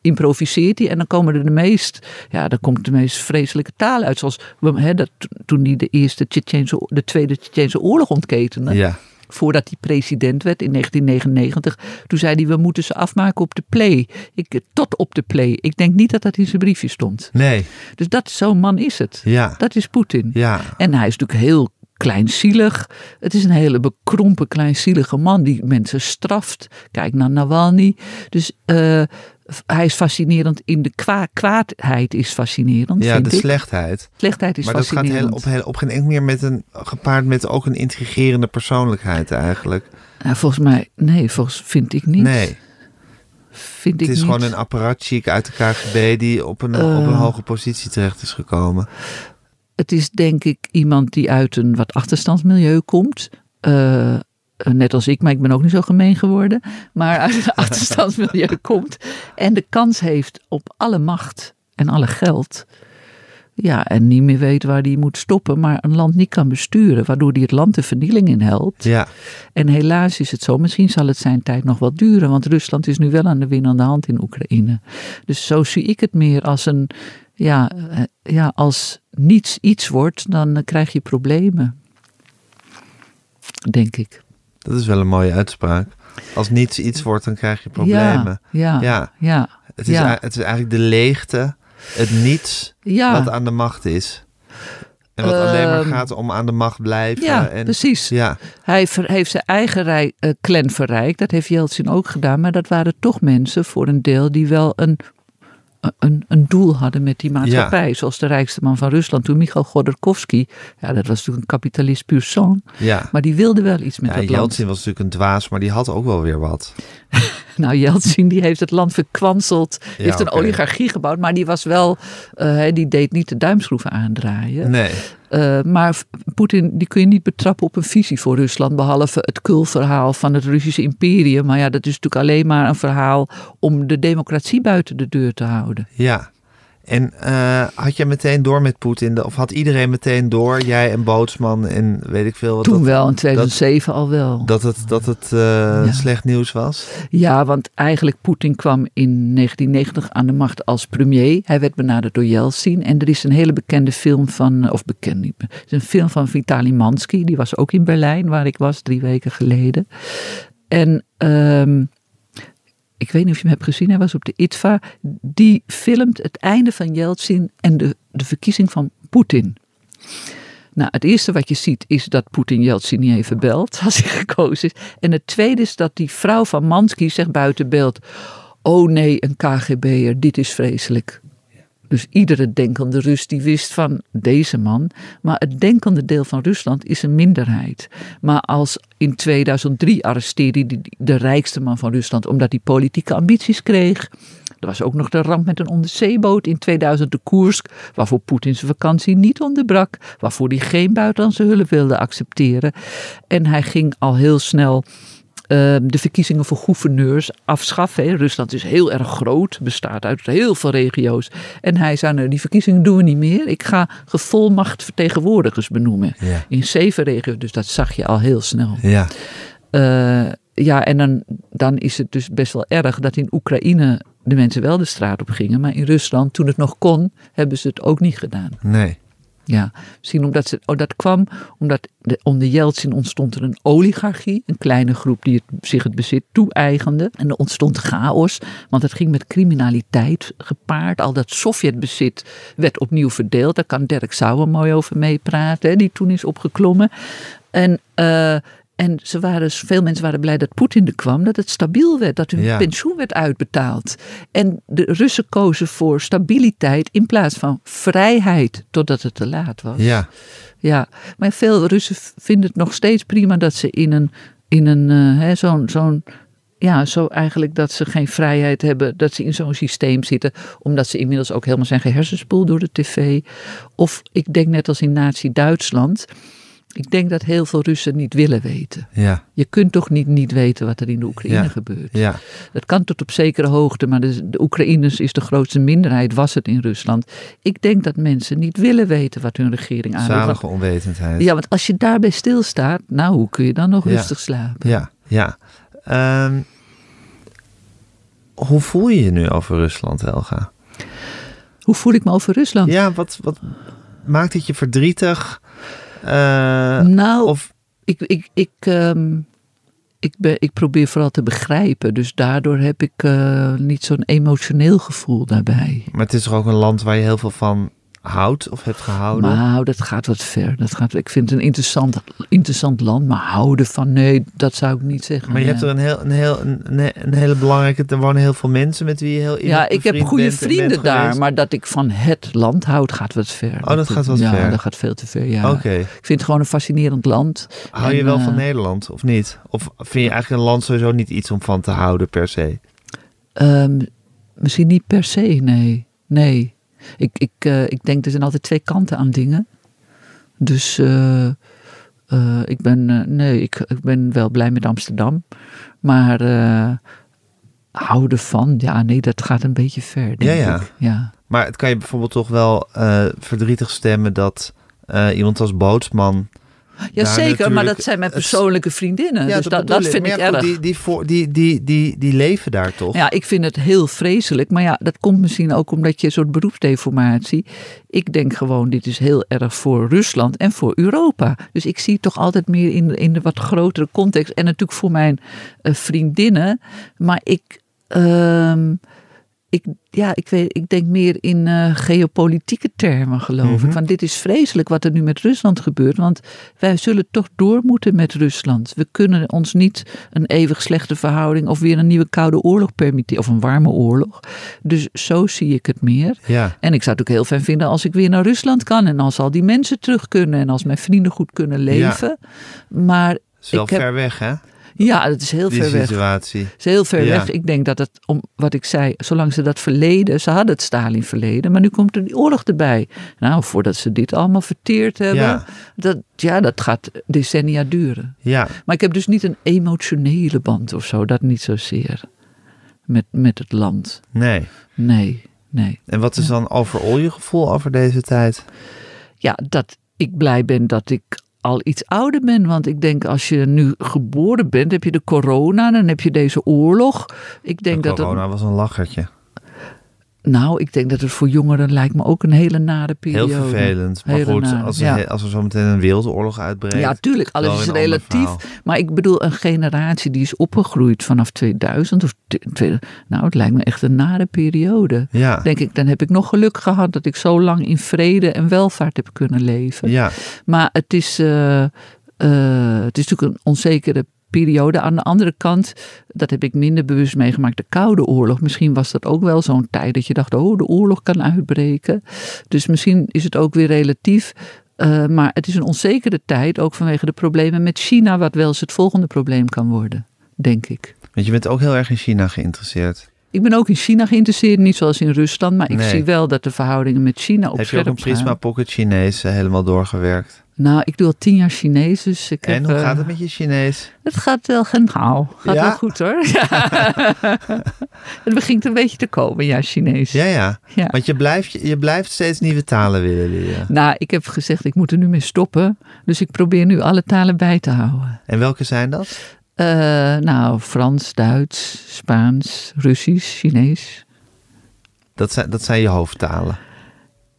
improviseert hij en dan komen er de meest, ja, dan komt de meest vreselijke taal uit. Zoals we, hè, dat, toen hij de eerste Tsjetsjense, de tweede Tsjetsjense oorlog ontketende. Ja. Voordat hij president werd in 1999. Toen zei hij, we moeten ze afmaken op de play. Ik, tot op de play. Ik denk niet dat dat in zijn briefje stond. Nee. Dus dat, zo'n man is het. Ja. Dat is Poetin. Ja. En hij is natuurlijk heel kleinzielig. Het is een hele bekrompen, kleinzielige man die mensen straft. Kijk naar Nawalny. Dus eh, hij is fascinerend in de kwa kwaadheid is fascinerend, Ja, de ik. slechtheid. Slechtheid is Maar dat gaat fascinerend. heel, op, heel, op geen enkel meer met een, gepaard met ook een intrigerende persoonlijkheid eigenlijk. Nou, volgens mij, nee, volgens vind ik niet. Nee, vind het ik is niet. gewoon een apparatchik uit de KGB die op een, op een Eh. hoge positie terecht is gekomen. Het is denk ik iemand die uit een wat achterstandsmilieu komt. Eh, net als ik, maar ik ben ook niet zo gemeen geworden. Maar uit een achterstandsmilieu komt. En de kans heeft op alle macht en alle geld. Ja, en niet meer weet waar hij moet stoppen, maar een land niet kan besturen, waardoor hij het land de vernieling in helpt. Ja, En helaas is het zo, misschien zal het zijn tijd nog wel duren, want Rusland is nu wel aan de winnende hand in Oekraïne. Dus zo zie ik het meer als een, ja, eh, ja als niets iets wordt, dan eh, krijg je problemen. Denk ik. Dat is wel een mooie uitspraak. Als niets iets wordt, dan krijg je problemen. Ja, ja, Ja. ja. Het, is, het is eigenlijk de leegte, het niets wat aan de macht is. En wat alleen maar Ehm, gaat om aan de macht blijven. Ja, en, precies. Ja, Hij ver- heeft zijn eigen rij, eh, clan verrijkt. Dat heeft Yeltsin ook gedaan. Maar dat waren toch mensen voor een deel die wel een, een, een doel hadden met die maatschappij. Zoals de rijkste man van Rusland toen, Michail Godorkovsky. Ja, dat was natuurlijk een kapitalist puur ja. Maar die wilde wel iets met ja dat land. Jeltsin was natuurlijk een dwaas, maar die had ook wel weer wat. Nou, Yeltsin die heeft het land verkwanseld. Ja, heeft een oligarchie gebouwd. Maar die was wel, hij die deed niet de duimschroeven aandraaien. Nee, Eh, maar Poetin die kun je niet betrappen op een visie voor Rusland. Behalve het kulverhaal van het Russische imperium. Maar ja, dat is natuurlijk alleen maar een verhaal om de democratie buiten de deur te houden. ja. En eh, had jij meteen door met Poetin? Of had iedereen meteen door, jij en Bootsman en weet ik veel wat Toen dat, wel, in 2007 al wel. dat het, dat het eh, slecht nieuws was? Ja, want eigenlijk Poetin kwam in 1990 aan de macht als premier. Hij werd benaderd door Yeltsin. En er is een hele bekende film van, of bekend niet, is een film van Vitali Mansky. Die was ook in Berlijn, waar ik was drie weken geleden. En ehm, ik weet niet of je hem hebt gezien, hij was op de ITVA. Die filmt het einde van Yeltsin en de, de verkiezing van Poetin. Nou, het eerste wat je ziet is dat Poetin Yeltsin niet even belt als hij gekozen is. En het tweede is dat die vrouw van Mansky zegt buiten beeld: Oh nee, een KGB'er, dit is vreselijk. Dus iedere denkende Rus die wist van deze man. Maar het denkende deel van Rusland is een minderheid. Maar als in 2003 arresteerde hij de rijkste man van Rusland omdat hij politieke ambities kreeg. Er was ook nog de ramp met een onderzeeboot in 2000 de Koersk, waarvoor Poetin zijn vakantie niet onderbrak, waarvoor hij geen buitenlandse hulp wilde accepteren. En hij ging al heel snel de verkiezingen voor gouverneurs afschaffen. hè. Rusland is heel erg groot, bestaat uit heel veel regio's. En hij zei, nou, die verkiezingen doen we niet meer. Ik ga gevolmacht vertegenwoordigers benoemen. Ja. In zeven regio's, dus dat zag je al heel snel. Ja, Eh, ja, en dan, dan is het dus best wel erg dat in Oekraïne de mensen wel de straat op gingen. Maar in Rusland, toen het nog kon, hebben ze het ook niet gedaan. nee. Ja, misschien omdat ze, oh, dat kwam omdat de, onder Yeltsin ontstond er een oligarchie. Een kleine groep die zich het bezit toe-eigende. En er ontstond chaos, want het ging met criminaliteit gepaard. Al dat Sovjetbezit werd opnieuw verdeeld. Daar kan Dirk Sauer mooi over meepraten, die toen is opgeklommen. En, eh, en ze waren, veel mensen waren blij dat Poetin er kwam, dat het stabiel werd, dat hun Ja. pensioen werd uitbetaald. En de Russen kozen voor stabiliteit in plaats van vrijheid, totdat het te laat was. Ja, Ja, maar veel Russen vinden het nog steeds prima dat ze in een, in een eh, zo'n, zo'n, ja, zo eigenlijk dat ze geen vrijheid hebben, dat ze in zo'n systeem zitten, omdat ze inmiddels ook helemaal zijn gehersenspoeld door de tv. Of ik denk net als in Nazi-Duitsland, ik denk dat heel veel Russen niet willen weten. ja, Je kunt toch niet niet weten wat er in de Oekraïne Ja. gebeurt. ja. Dat kan tot op zekere hoogte, maar de, de Oekraïners is de grootste minderheid, was het in Rusland. Ik denk dat mensen niet willen weten wat hun regering. Want- Zalige onwetendheid. ja, want als je daarbij stilstaat, nou, hoe kun je dan nog Ja. rustig slapen? Ja, ja. Ehm, hoe voel je je nu over Rusland, Helga? Hoe voel ik me over Rusland? Ja, wat, wat maakt het je verdrietig? Eh, nou, of, ik, ik, ik, ehm, ik, ben, ik probeer vooral te begrijpen. Dus daardoor heb ik eh, niet zo'n emotioneel gevoel daarbij. maar het is toch ook een land waar je heel veel van houdt of hebt gehouden? Nou, dat gaat wat ver. Dat gaat, ik vind het een interessant, interessant land, maar houden van nee, dat zou ik niet zeggen. Maar je ja. hebt er een, heel, een, heel, een, hele belangrijke... Er wonen heel veel mensen met wie je heel Ja, ik heb goede bent en bent vrienden daar, maar dat ik van het land houd, gaat wat ver. Oh, dat gaat wat ja, ver. dat gaat veel te ver, ja. Oké. Ik vind het gewoon een fascinerend land. Hou je wel eh, van Nederland of niet? Of vind je eigenlijk een land sowieso niet iets om van te houden per se? Ehm, misschien niet per se, nee. Nee. Ik, ik, eh, ik denk, er zijn altijd twee kanten aan dingen. Dus eh, eh, ik ben, nee, ik, ik ben wel blij met Amsterdam. Maar houden van, ja, nee, dat gaat een beetje ver, denk Ja, ja. ik. Ja. Maar het kan je bijvoorbeeld toch wel verdrietig stemmen dat iemand als bootsman... Ja, daar zeker, maar dat zijn mijn persoonlijke vriendinnen. dus dat, dat vind ik ja, goed, erg. Die, die, voor, die, die, die, die leven daar toch? Ja, ik vind het heel vreselijk. Maar ja, dat komt misschien ook omdat je een soort beroepsdeformatie. Ik denk gewoon, dit is heel erg voor Rusland en voor Europa. Dus ik zie het toch altijd meer in, in de wat grotere context. En natuurlijk voor mijn eh, vriendinnen. Maar ik. ehm, ik, ja, ik, weet, ik denk meer in eh, geopolitieke termen, geloof Mhm. ik. Van dit is vreselijk wat er nu met Rusland gebeurt. Want wij zullen toch door moeten met Rusland. We kunnen ons niet een eeuwig slechte verhouding of weer een nieuwe koude oorlog permitteren. Of een warme oorlog. Dus zo zie ik het meer. Ja. En ik zou het ook heel fijn vinden als ik weer naar Rusland kan. En als al die mensen terug kunnen. En als mijn vrienden goed kunnen leven. Maar Het is wel ik heb- ver weg, hè? Ja, het is heel ver weg. situatie. Is heel ver Ja. weg. Ik denk dat het, om wat ik zei, zolang ze dat verleden, ze hadden het Stalin verleden, maar nu komt er die oorlog erbij. Nou, voordat ze dit allemaal verteerd hebben, Ja. Dat, ja, dat gaat decennia duren. Ja. Maar ik heb dus niet een emotionele band of zo, dat niet zozeer. Met, met het land. Nee. Nee, nee. En wat is dan overal je gevoel over deze tijd? Ja, dat ik blij ben dat ik al iets ouder ben. Want ik denk, als je nu geboren bent, heb je de corona, dan heb je deze oorlog. Ik denk dat het corona was een lachertje. Nou, ik denk dat het voor jongeren lijkt me ook een hele nare Heel periode. vervelend. Maar Hele goed, nare, als ja. als er zo meteen een wereldoorlog uitbreekt. Ja, tuurlijk, alles is relatief. Maar ik bedoel, een generatie die is opgegroeid vanaf 2000 of nou, het lijkt me echt een nare periode. Ja. Denk ik, dan heb ik nog geluk gehad dat ik zo lang in vrede en welvaart heb kunnen leven. Ja. Maar het is, eh, eh, het is natuurlijk een onzekere periode. Aan de andere kant, dat heb ik minder bewust meegemaakt, de Koude Oorlog. Misschien was dat ook wel zo'n tijd dat je dacht, oh, de oorlog kan uitbreken. Dus misschien is het ook weer relatief. Eh, maar het is een onzekere tijd, ook vanwege de problemen met China, wat wel eens het volgende probleem kan worden, denk ik. Want je bent ook heel erg in China geïnteresseerd. Ik ben ook in China geïnteresseerd, niet zoals in Rusland, maar ik Nee. zie wel dat de verhoudingen met China op Heb je ook een Prisma. Pocket Chinees eh, helemaal doorgewerkt? Nou, ik doe al tien jaar Chinees, dus ik en heb... hoe eh, gaat het met je Chinees? Het gaat wel gauw. Gaat Ja? wel goed hoor. het begint een beetje te komen, ja, Chinees. Ja, ja. Ja. Want je blijft, je blijft steeds nieuwe talen willen leren. Nou, ik heb gezegd, ik moet er nu mee stoppen. Dus ik probeer nu alle talen bij te houden. En welke zijn dat? Eh, nou, Frans, Duits, Spaans, Russisch, Chinees. Dat zijn, dat zijn je hoofdtalen.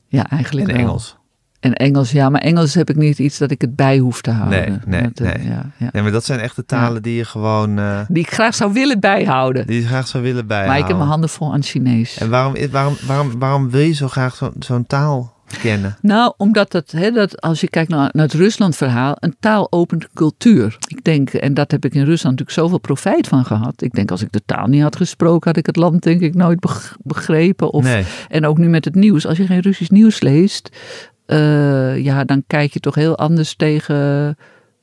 Ja, eigenlijk En. Engels. En Engels, ja. Maar Engels heb ik niet iets dat ik het bij hoef te houden. Nee, nee, Dat, eh, nee. Ja, ja. Nee, maar dat zijn echt de talen die je gewoon... eh, Die ik graag zou willen bijhouden. die graag zou willen maar bijhouden. ik heb mijn handen vol aan Chinees. En waarom, waarom, waarom, waarom wil je zo graag zo- zo'n taal kennen? Nou, omdat het, hè, dat als je kijkt naar, naar het Rusland-verhaal, een taal opent cultuur. Ik denk, en dat heb ik in Rusland natuurlijk zoveel profijt van gehad. Ik denk, als ik de taal niet had gesproken, had ik het land denk ik nooit beg- begrepen. Of, Nee. En ook nu met het nieuws. Als je geen Russisch nieuws leest, eh, ja, dan kijk je toch heel anders tegen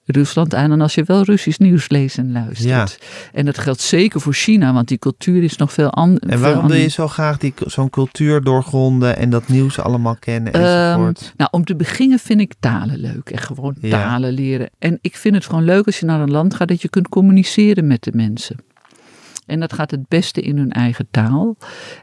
Rusland aan dan als je wel Russisch nieuws leest en luistert. En dat geldt zeker voor China, want die cultuur is nog veel anders. En waarom wil je zo graag die, zo'n cultuur doorgronden en dat nieuws allemaal kennen enzovoort? Ehm, nou, om te beginnen vind ik talen leuk. En gewoon Ja. talen leren. En ik vind het gewoon leuk als je naar een land gaat dat je kunt communiceren met de mensen. En dat gaat het beste in hun eigen taal.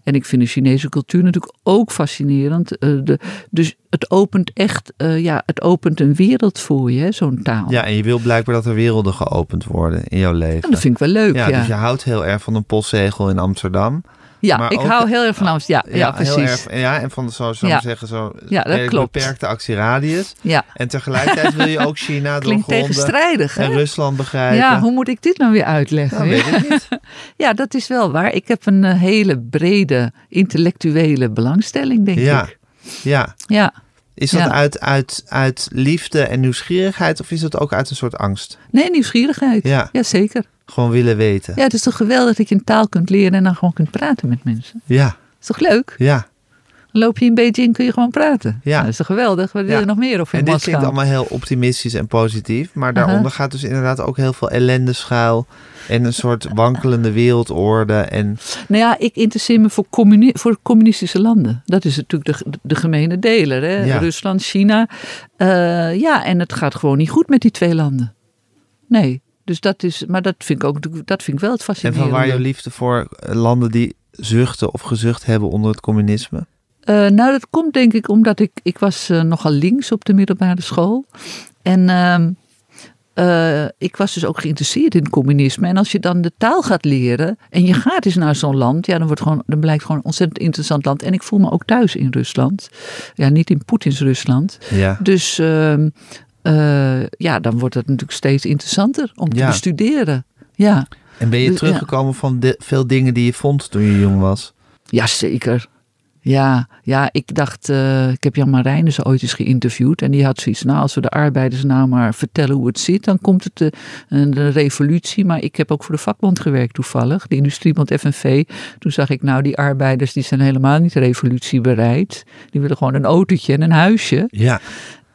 En ik vind de Chinese cultuur natuurlijk ook fascinerend. Eh, de, dus het opent echt, eh, ja, het opent een wereld voor je, zo'n taal. Ja, en je wil blijkbaar dat er werelden geopend worden in jouw leven. En dat vind ik wel leuk, ja. ja, Dus je houdt heel erg van een postzegel in Amsterdam. Ja, Maar ik ook- hou heel erg van Amsterdam. Ja, ja, precies. erg- ja, en van zo, zo Ja. zeggen, zo Ja, dat redelijk klopt. beperkte actieradius. Ja, En tegelijkertijd wil je ook China klinkt tegenstrijdig, en hè? Rusland begrijpen. Ja, hoe moet ik dit nou weer uitleggen? Nou, weet ik niet. Ja, dat is wel waar. Ik heb een eh, hele brede intellectuele belangstelling, denk Ja. ik. Ja. Ja. Is dat Ja. uit, uit, uit liefde en nieuwsgierigheid of is dat ook uit een soort angst? Nee, nieuwsgierigheid. Ja. zeker. Gewoon willen weten. Ja, het is toch geweldig dat je een taal kunt leren en dan gewoon kunt praten met mensen. Ja, is toch leuk? ja. Dan loop je in Beijing, kun je gewoon praten. Ja. Nou, dat is toch geweldig? Wat wil Ja. nog meer over En dit klinkt allemaal heel optimistisch en positief. Maar daaronder gaat dus inderdaad ook heel veel ellende schuil. En een soort wankelende wereldorde. En Nou ja, ik interesseer me voor, communi- voor communistische landen. Dat is natuurlijk de, de gemene deler. Hè? Ja. Rusland, China. Eh, ja, en het gaat gewoon niet goed met die twee landen. Nee, dus dat is, maar dat vind ik ook dat vind ik wel het En fascinerende. van waar jouw liefde voor eh, landen die zuchten of gezucht hebben onder het communisme? Eh, nou, dat komt denk ik omdat ik, ik was eh, nogal links op de middelbare school. En ehm, eh, ik was dus ook geïnteresseerd in communisme. En als je dan de taal gaat leren en je gaat eens naar zo'n land, ja, dan, wordt gewoon, dan blijkt het gewoon een ontzettend interessant land. En ik voel me ook thuis in Rusland. Ja, niet in Poetins Rusland. Ja. Dus eh, ja, dan wordt het natuurlijk steeds interessanter om te Ja. bestuderen. Ja. En ben je Dus, ja. teruggekomen van de, veel dingen die je vond toen je jong was? Jazeker. Ja, ja, ik dacht, eh, ik heb Jan Marijnissen ooit eens geïnterviewd. En die had zoiets, nou, als we de arbeiders nou maar vertellen hoe het zit, dan komt het de, de revolutie. Maar ik heb ook voor de vakbond gewerkt toevallig, de industriebond FNV. Toen zag ik, nou, die arbeiders die zijn helemaal niet revolutiebereid. Die willen gewoon een autootje en een huisje. Ja.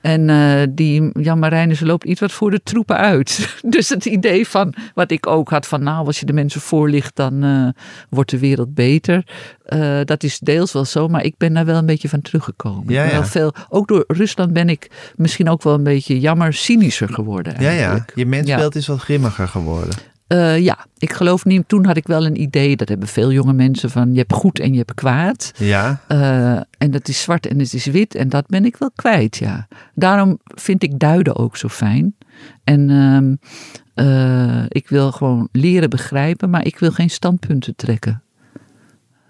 En eh, die Jan Marijnissen loopt iets wat voor de troepen uit. Dus het idee van, wat ik ook had van, nou, als je de mensen voorlicht, dan eh, wordt de wereld beter. Eh, dat is deels wel zo, maar ik ben daar wel een beetje van teruggekomen. Ja, ja. Wel veel, ook door Rusland ben ik misschien ook wel een beetje jammer cynischer geworden Ja, eigenlijk. ja. Je mensbeeld is wat grimmiger geworden. Eh, ja, ik geloof niet, toen had ik wel een idee, dat hebben veel jonge mensen, van je hebt goed en je hebt kwaad. Ja. Eh, en dat is zwart en het is wit. En dat ben ik wel kwijt, ja. Daarom vind ik duiden ook zo fijn. En ehm, eh, ik wil gewoon leren begrijpen, maar ik wil geen standpunten trekken.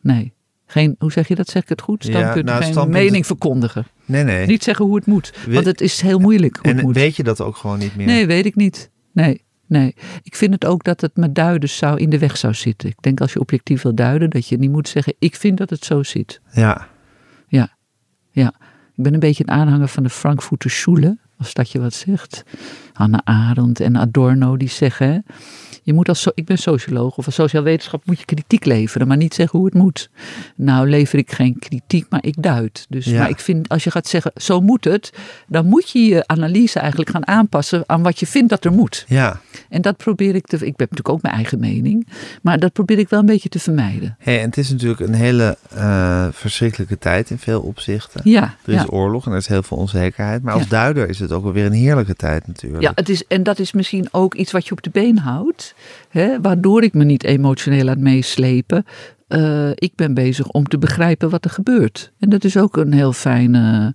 Nee. Geen, hoe zeg je dat? Zeg ik het goed? Ja, Standpunten, nou, geen standpunten- mening verkondigen. Nee, nee. Niet zeggen hoe het moet. Want het is heel moeilijk hoe het moet. weet je dat ook gewoon niet meer? Nee, weet ik niet. Nee, nee. Ik vind het ook dat het met duiden zou in de weg zou zitten. Ik denk als je objectief wil duiden, dat je niet moet zeggen, ik vind dat het zo zit. Ja. Ja, ja. Ik ben een beetje een aanhanger van de Frankfurter Schule, als dat je wat zegt. Hannah Arendt en Adorno die zeggen, hè, je moet als, ik ben socioloog of als sociaal wetenschap moet je kritiek leveren, maar niet zeggen hoe het moet. Nou lever ik geen kritiek, maar ik duid. Dus, Ja. Maar ik vind, als je gaat zeggen, zo moet het, dan moet je je analyse eigenlijk gaan aanpassen aan wat je vindt dat er moet. Ja. En dat probeer ik te, ik heb natuurlijk ook mijn eigen mening, maar dat probeer ik wel een beetje te vermijden. Hey, en het is natuurlijk een hele eh, verschrikkelijke tijd in veel opzichten. Ja, Er is ja. oorlog en er is heel veel onzekerheid. Maar als Ja. duider is het ook wel weer een heerlijke tijd natuurlijk. Ja, het is, en dat is misschien ook iets wat je op de been houdt, hè, waardoor ik me niet emotioneel laat meeslepen. Eh, ik ben bezig om te begrijpen wat er gebeurt. En dat is ook een heel fijne.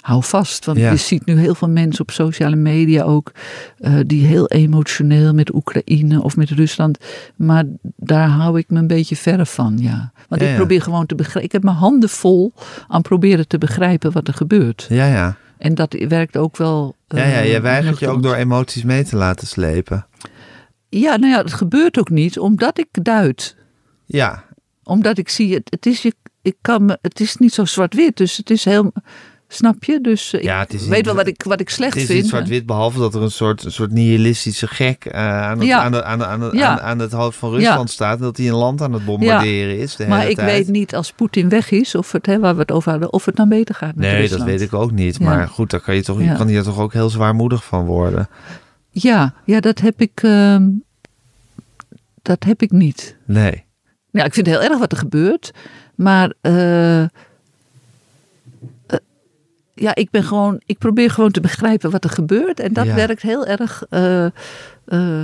Hou vast, want Ja. je ziet nu heel veel mensen op sociale media ook eh, die heel emotioneel met Oekraïne of met Rusland. Maar daar hou ik me een beetje verre van, ja. Want Ja, ik ja. probeer gewoon te begrijpen. Ik heb mijn handen vol aan proberen te begrijpen wat er gebeurt. Ja, ja. En dat werkt ook wel. Ja, ja, eh, je weigert je ook door emoties mee te laten slepen. Ja, nou ja, het gebeurt ook niet omdat ik duid. Ja, Omdat ik zie, het, het, is, je, ik kan me, het is niet zo zwart-wit. Dus het is heel. Snap je? Dus eh, Ja, ik het is weet niet- wel wat ik, wat ik slecht het is vind. niet zwart-wit, behalve dat er een soort, een soort nihilistische gek eh, aan, het, Ja. aan, de, aan, de, aan, de- Ja. aan, aan het hoofd van Rusland staat. En dat hij een land aan het bombarderen is de hele maar ik tijd. weet niet als Poetin weg is, of het, hè, waar we het over hadden, of het dan beter gaat met Nee, Rusland. dat weet ik ook niet. Maar goed, daar kan je, toch, je kan hier toch ook heel zwaarmoedig van worden. Ja, ja, dat heb ik. ehm, dat heb ik niet. Nee. Ja, ik vind het heel erg wat er gebeurt. Maar eh, eh, ja, ik ben gewoon. Ik probeer gewoon te begrijpen wat er gebeurt. En dat Ja. werkt heel erg eh,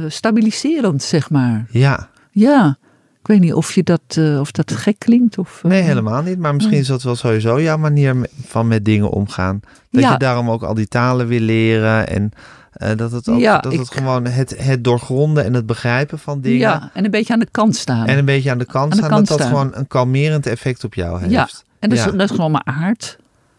stabiliserend, zeg maar. Ja. Ja, Ik weet niet of, je dat, of dat gek klinkt. Of, Nee, helemaal niet. Maar misschien is dat wel sowieso jouw manier van met dingen omgaan. Dat Ja. je daarom ook al die talen wil leren. En eh, dat het ook Ja, dat ik- het gewoon het, het doorgronden en het begrijpen van dingen. Ja, en een beetje aan de kant staan. En een beetje aan de kant Aan de staan. kant dat dat gewoon een kalmerend effect op jou heeft. Ja, en dat, Ja. Is, dat is gewoon mijn aard.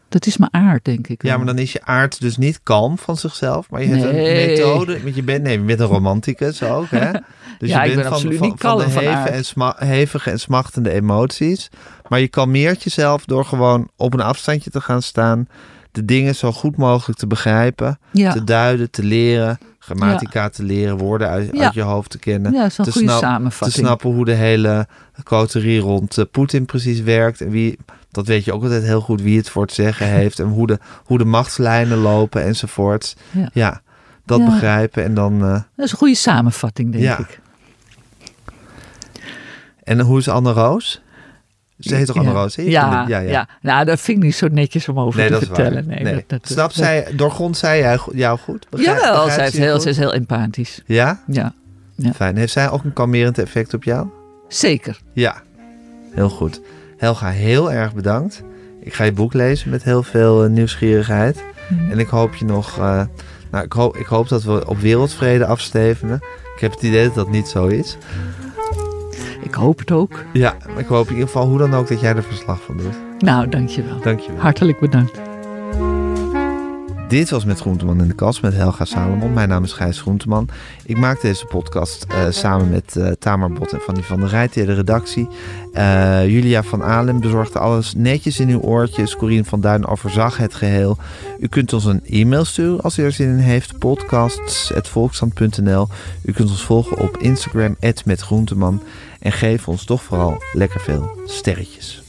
Dat is mijn aard, denk ik. Ja, maar dan is je aard dus niet kalm van zichzelf. Maar je hebt Nee. een methode. Want je bent, nee, je bent een romanticus ook, hè? Dus Ja, je ik bent ben van, absoluut van, niet de kalm van heve aard. en sma- hevige en smachtende emoties. Maar je kalmeert jezelf door gewoon op een afstandje te gaan staan. De dingen zo goed mogelijk te begrijpen. ja. Te duiden, te leren. Grammatica te leren. Woorden uit, Ja. uit je hoofd te kennen. ja, te goede snap- Te snappen hoe de hele coterie rond eh, Poetin precies werkt. En wie, dat weet je ook altijd heel goed wie het voor het zeggen heeft. En hoe de, hoe de machtslijnen lopen enzovoort. Ja. Dat begrijpen. En dan. eh, Dat is een goede samenvatting, denk ik. en hoe is Anne Roos? Ze heet toch Anne ja. Roos? Ja, ja, ja. Nou, dat vind ik niet zo netjes om over Nee, te dat vertellen. Nee, Nee. Dat, dat, Snap dat- zij, doorgrond zij jou goed? Begrijp- Jawel, zij is, heel, zij is heel empathisch. Ja? Ja, Ja. Fijn. Heeft zij ook een kalmerend effect op jou? zeker. Ja, heel goed. Helga, heel erg bedankt. Ik ga je boek lezen met heel veel eh, nieuwsgierigheid. Mhm. En ik hoop je nog. eh, nou, ik hoop, ik hoop dat we op wereldvrede afstevenen. Ik heb het idee dat dat niet zo is. Ik hoop het ook. Ja, maar ik hoop in ieder geval hoe dan ook dat jij er verslag van doet. Nou, dankjewel. Dankjewel. Hartelijk bedankt. Dit was Met Groenteman in de Kast met Helga Salomon. Mijn naam is Gijs Groenteman. Ik maak deze podcast eh, samen met eh Tamar Bot en Fanny van der Rijt, de redactie. Eh, Julia van Alem bezorgde alles netjes in uw oortjes. Corine van Duin overzag het geheel. U kunt ons een e-mail sturen als u er zin in heeft. podcasts.volksstand.nl U kunt ons volgen op Instagram, met Groenteman. En geef ons toch vooral lekker veel sterretjes.